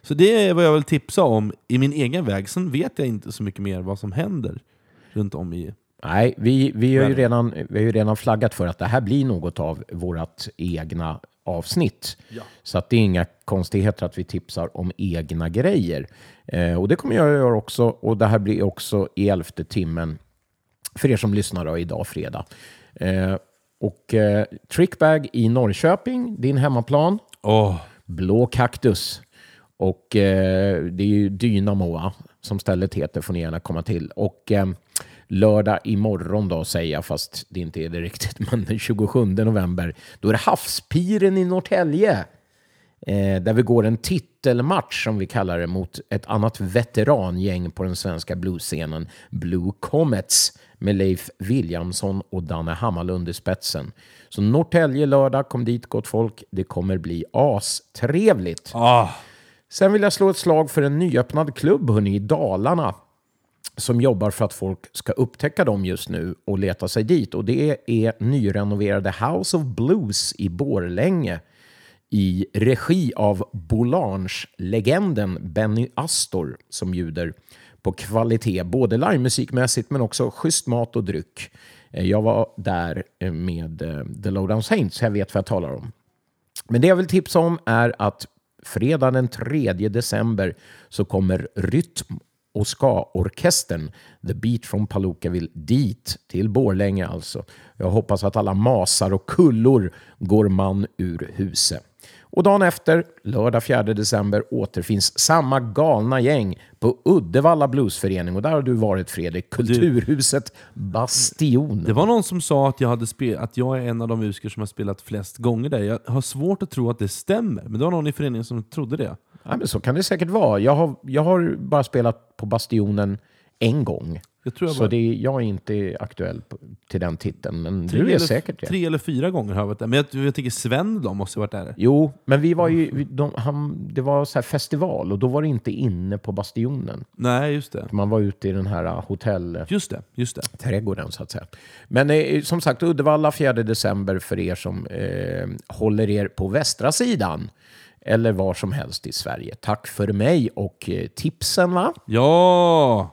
B: Så det är vad jag vill tipsa om i min egen väg. Sen vet jag inte så mycket mer vad som händer runt om i...
A: Nej, vi, vi, har ju redan, vi har ju redan flaggat för att det här blir något av vårt egna avsnitt. Så att det är inga konstigheter att vi tipsar om egna grejer. Eh, och det kommer jag att göra också. Och det här blir också i elfte timmen för er som lyssnar då, idag fredag. Eh, och eh, Trickbag i Norrköping, din hemmaplan.
B: Åh,
A: Blå kaktus. Och eh, det är ju Dynamo som stället heter, får ni gärna komma till. Och eh, lördag imorgon då säger jag, fast det inte är det riktigt, men den 27 november, då är det Havspiren i Norrtälje. Eh, där vi går en titelmatch, som vi kallar det, mot ett annat veterangäng på den svenska bluesscenen, Blue Comets, med Leif Williamson och Danne Hammarlund i spetsen. Så Norrtälje lördag, kom dit gott folk. Det kommer bli astrevligt.
B: ah,
A: Sen vill jag slå ett slag för en nyöppnad klubb hörni, i Dalarna som jobbar för att folk ska upptäcka dem just nu och leta sig dit. Och det är nyrenoverade House of Blues i Borlänge i regi av Boulange-legenden Benny Astor som bjuder på kvalitet, både livemusikmässigt men också schysst mat och dryck. Eh, jag var där eh, med eh, The Lowdown Saints, så jag vet vad jag talar om. Men det jag vill tipsa om är att fredag den 3 december så kommer Rytm och ska-orkestern The Beat from Palookaville dit, till Borlänge alltså. Jag hoppas att alla masar och kullor går man ur huset. Och dagen efter, lördag 4 december, återfinns samma galna gäng på Uddevalla Bluesförening. Och där har du varit Fredrik, Kulturhuset Bastion.
B: det var någon som sa att jag, hade spe- att jag är en av de musiker som har spelat flest gånger där. Jag har svårt att tro att det stämmer, men det var någon i föreningen som trodde det.
A: Ja, men så kan det säkert vara. Jag har, jag har bara spelat på Bastionen en gång.
B: Jag
A: så det är, jag är inte aktuell på, till den titeln, men
B: Tre
A: du är
B: eller,
A: säkert det.
B: Tre eller fyra gånger har jag varit där. Men jag, jag tänker Sven måste ha varit där.
A: Jo, men vi var ju, vi- de, han, det var så här festival och då var det inte inne på Bastionen.
B: Nej, just det.
A: Man var ute i den här uh, hotellträdgården
B: Just det, just det.
A: så att säga. Men eh, som sagt, Uddevalla 4 december för er som eh, håller er på västra sidan eller var som helst i Sverige. Tack för mig och eh, tipsen va?
B: Ja!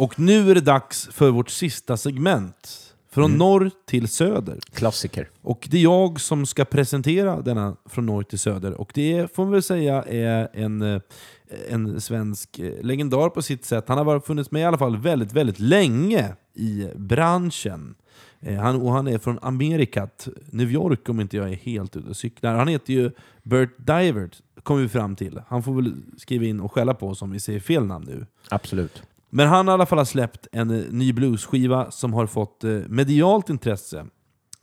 B: Och nu är det dags för vårt sista segment. Från norr till söder.
A: Klassiker.
B: Och det är jag som ska presentera denna Från norr till söder. Och det får man väl säga är en, eh, en svensk eh, legendar på sitt sätt. Han har funnits med i alla fall väldigt, väldigt länge i branschen. Eh, han, och han är från Amerikat, New York om inte jag är helt ute och cyklar. Han heter ju Bert Divert, kommer vi fram till. Han får väl skriva in och skälla på oss om vi säger fel namn nu.
A: Absolut.
B: Men han har i alla fall släppt en eh, ny bluesskiva som har fått eh, medialt intresse.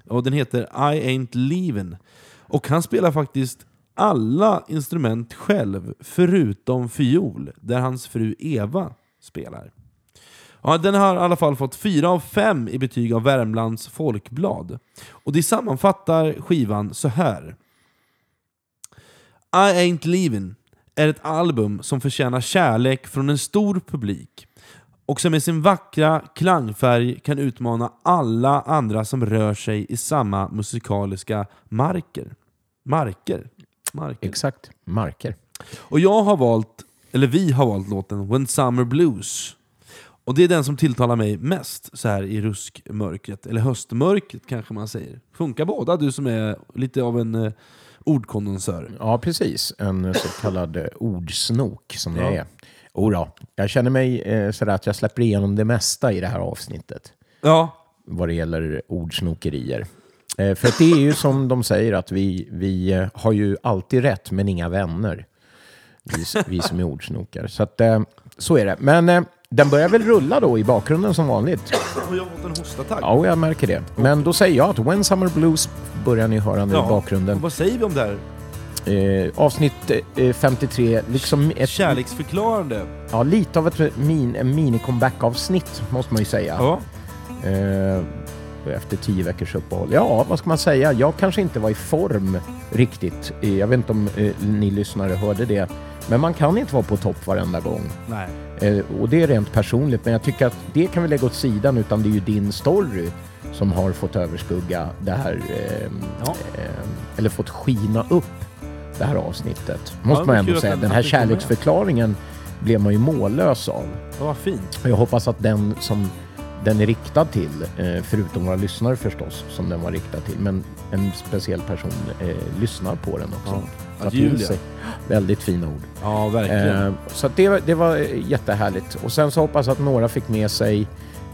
B: Och den heter I Ain't Leavin'. Och han spelar faktiskt alla instrument själv, förutom fiol, där hans fru Eva spelar. Ja, den har i alla fall fått 4 av 5 i betyg av Värmlands Folkblad. Och det sammanfattar skivan så här. I Ain't Leavin' är ett album som förtjänar kärlek från en stor publik och som med sin vackra klangfärg kan utmana alla andra som rör sig i samma musikaliska marker. Marker? Marker.
A: Exakt. Marker.
B: Och jag har valt, eller vi har valt låten When Summer Blues. Och det är den som tilltalar mig mest så här i ruskmörkret, eller höstmörkret kanske man säger. Funkar båda, du som är lite av en eh, ordkondensör.
A: Ja, precis. En så kallad eh, ordsnok som
B: Ja.
A: jag är. Ora, jag känner mig eh, sådär att jag släpper igenom det mesta i det här avsnittet.
B: Ja,
A: vad det gäller ordsnokerier. Eh, för att det är ju som de säger att vi, vi eh, har ju alltid rätt men inga vänner. Vi, vi som är ordsnokare. Så, att, eh, så är det. Men eh, den börjar väl rulla då i bakgrunden som vanligt.
B: jag har fått en hostattack.
A: Ja, jag märker det. Men då säger jag att When Summer Blues börjar ni höra nu i bakgrunden.
B: Och vad säger vi om det här?
A: Eh, avsnitt eh, 53, liksom ett,
B: Kärleksförklarande.
A: ja, lite av ett min, mini-comeback-avsnitt måste man ju säga.
B: Ja.
A: Eh, efter tio veckors uppehåll. Ja, vad ska man säga? Jag kanske inte var i form riktigt. Eh, Jag vet inte om eh, ni lyssnare hörde det. Men man kan inte vara på topp varenda gång.
B: Nej.
A: Eh, och det är rent personligt. Men jag tycker att det kan vi lägga åt sidan. Utan det är ju din story som har fått överskugga det här.
B: Ja.
A: eller fått skina upp det här avsnittet.
B: Ja,
A: Måste
B: det
A: man ändå säga. Den här kärleksförklaringen blev man ju mållös av.
B: Ja, vad fint.
A: Och Jag hoppas att den som den är riktad till, eh, förutom våra lyssnare förstås, som den var riktad till, men en speciell person eh, lyssnar på den också.
B: Ja. Att Julia.
A: Väldigt fina ord.
B: Ja, verkligen.
A: Eh, så det, var- det var eh, jättehärligt. Och sen så hoppas jag att några fick med sig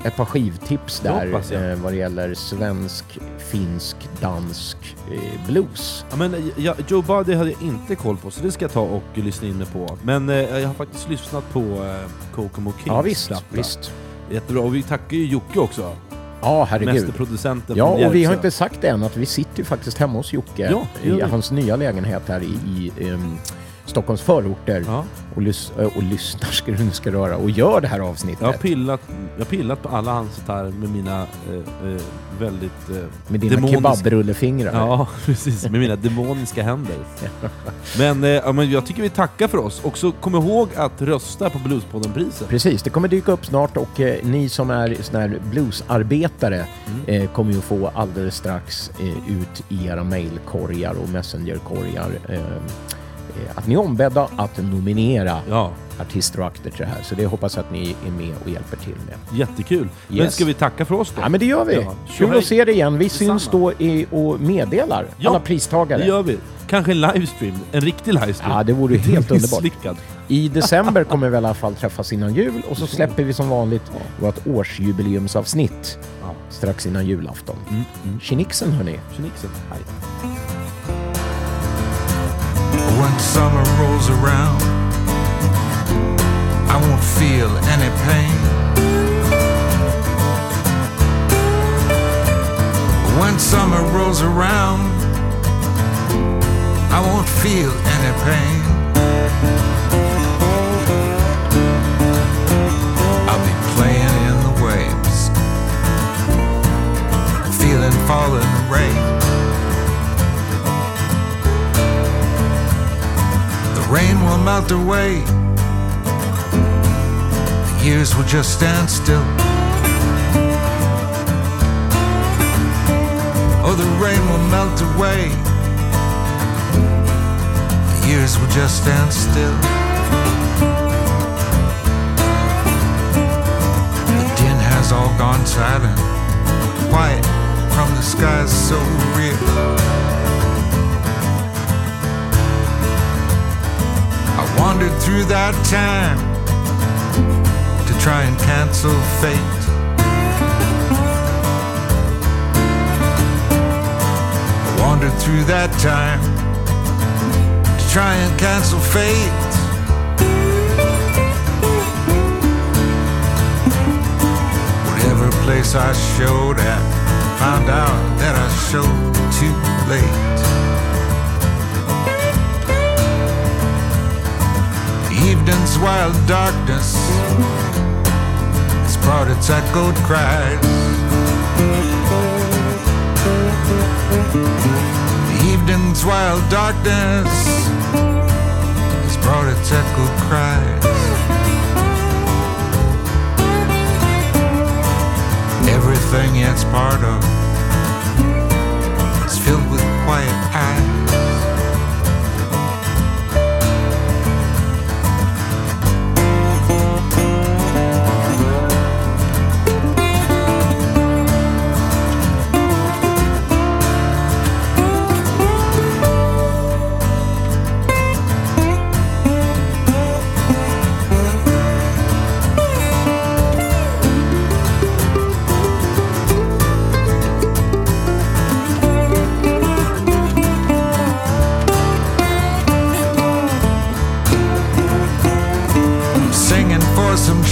A: ett par skivtips där eh, vad det gäller svensk, finsk, dansk eh, blues.
B: Ja, men, ja, Joe Buddy hade jag inte koll på, så det ska jag ta och lyssna in mig på. Men eh, jag har faktiskt lyssnat på eh, Kokomo Kings
A: Ja visst,
B: platta.
A: visst.
B: Jättebra, och vi tackar ju Jocke också.
A: Ja, herregud.
B: Mästerproducenten
A: Ja, och vi har inte sagt än att vi sitter ju faktiskt hemma hos Jocke
B: Ja,
A: i hans nya lägenhet här i, i em, Stockholms förorter
B: Ja.
A: och, lys eh, och lyssnar, ska du ska röra, och gör det här avsnittet.
B: Jag har, pillat, jag har pillat på alla hans gitarrer med mina eh, eh, väldigt... Eh,
A: Med dina
B: demoniska-
A: kebabrullefingrar.
B: Ja, precis. Med mina demoniska händer. Men, eh, ja, men jag tycker vi tackar för oss. Och så kom ihåg att rösta på Bluespodden-priset.
A: Precis, det kommer dyka upp snart och eh, ni som är såna här bluesarbetare
B: Mm.
A: eh, kommer ju få alldeles strax ut i era mailkorgar och messengerkorgar att ni är ombedda att nominera
B: Ja,
A: artister och akter till det här. Så det hoppas jag att ni är med och hjälper till med.
B: jättekul. Men
A: Yes.
B: ska vi tacka för oss då?
A: Ja, men det gör vi.
B: Ja.
A: Kul att se dig igen. Vi
B: Detsamma.
A: syns då i, och meddelar
B: Ja,
A: alla pristagare.
B: Det gör vi. Kanske en livestream. En riktig livestream.
A: Ja, det vore helt underbart.
B: Misslyckad.
A: I december kommer vi i alla fall träffas innan jul och så släpper vi som vanligt vårt årsjubileumsavsnitt strax innan julafton.
B: Mm, mm.
A: Tjenixen hörni!
B: Tjenixen. Hej.
F: When summer rolls around, I won't feel any pain. When summer rolls around, I won't feel any pain. I'll be playing in the waves, feeling falling rain. Rain will melt away. The years will just stand still. Oh, the rain will melt away. The years will just stand still. The din has all gone silent. Quiet from the skies so real. Wandered through that time to try and cancel fate.
H: wander through that time to try and cancel fate. Whatever place I showed at, found out that I showed too late. Evening's wild darkness has brought its echoed cries. The evening's wild darkness has brought its echoed cries. Everything it's part of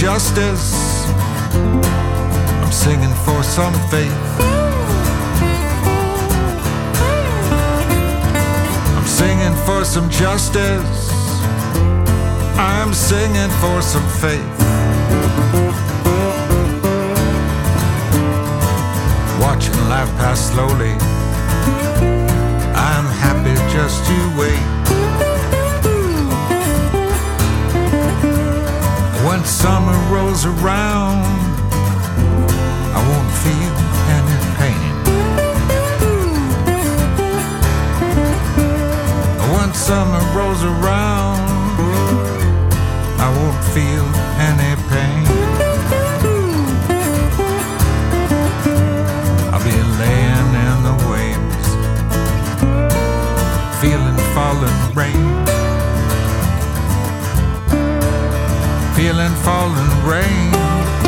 H: justice. I'm singing for some faith. I'm singing for some justice. I'm singing for some faith. Watching life pass slowly. I'm happy just to wait. When summer rolls around, I won't feel any pain. When summer rolls around, I won't feel any pain. I'll be laying in the waves, feeling falling rain. Feeling falling rain.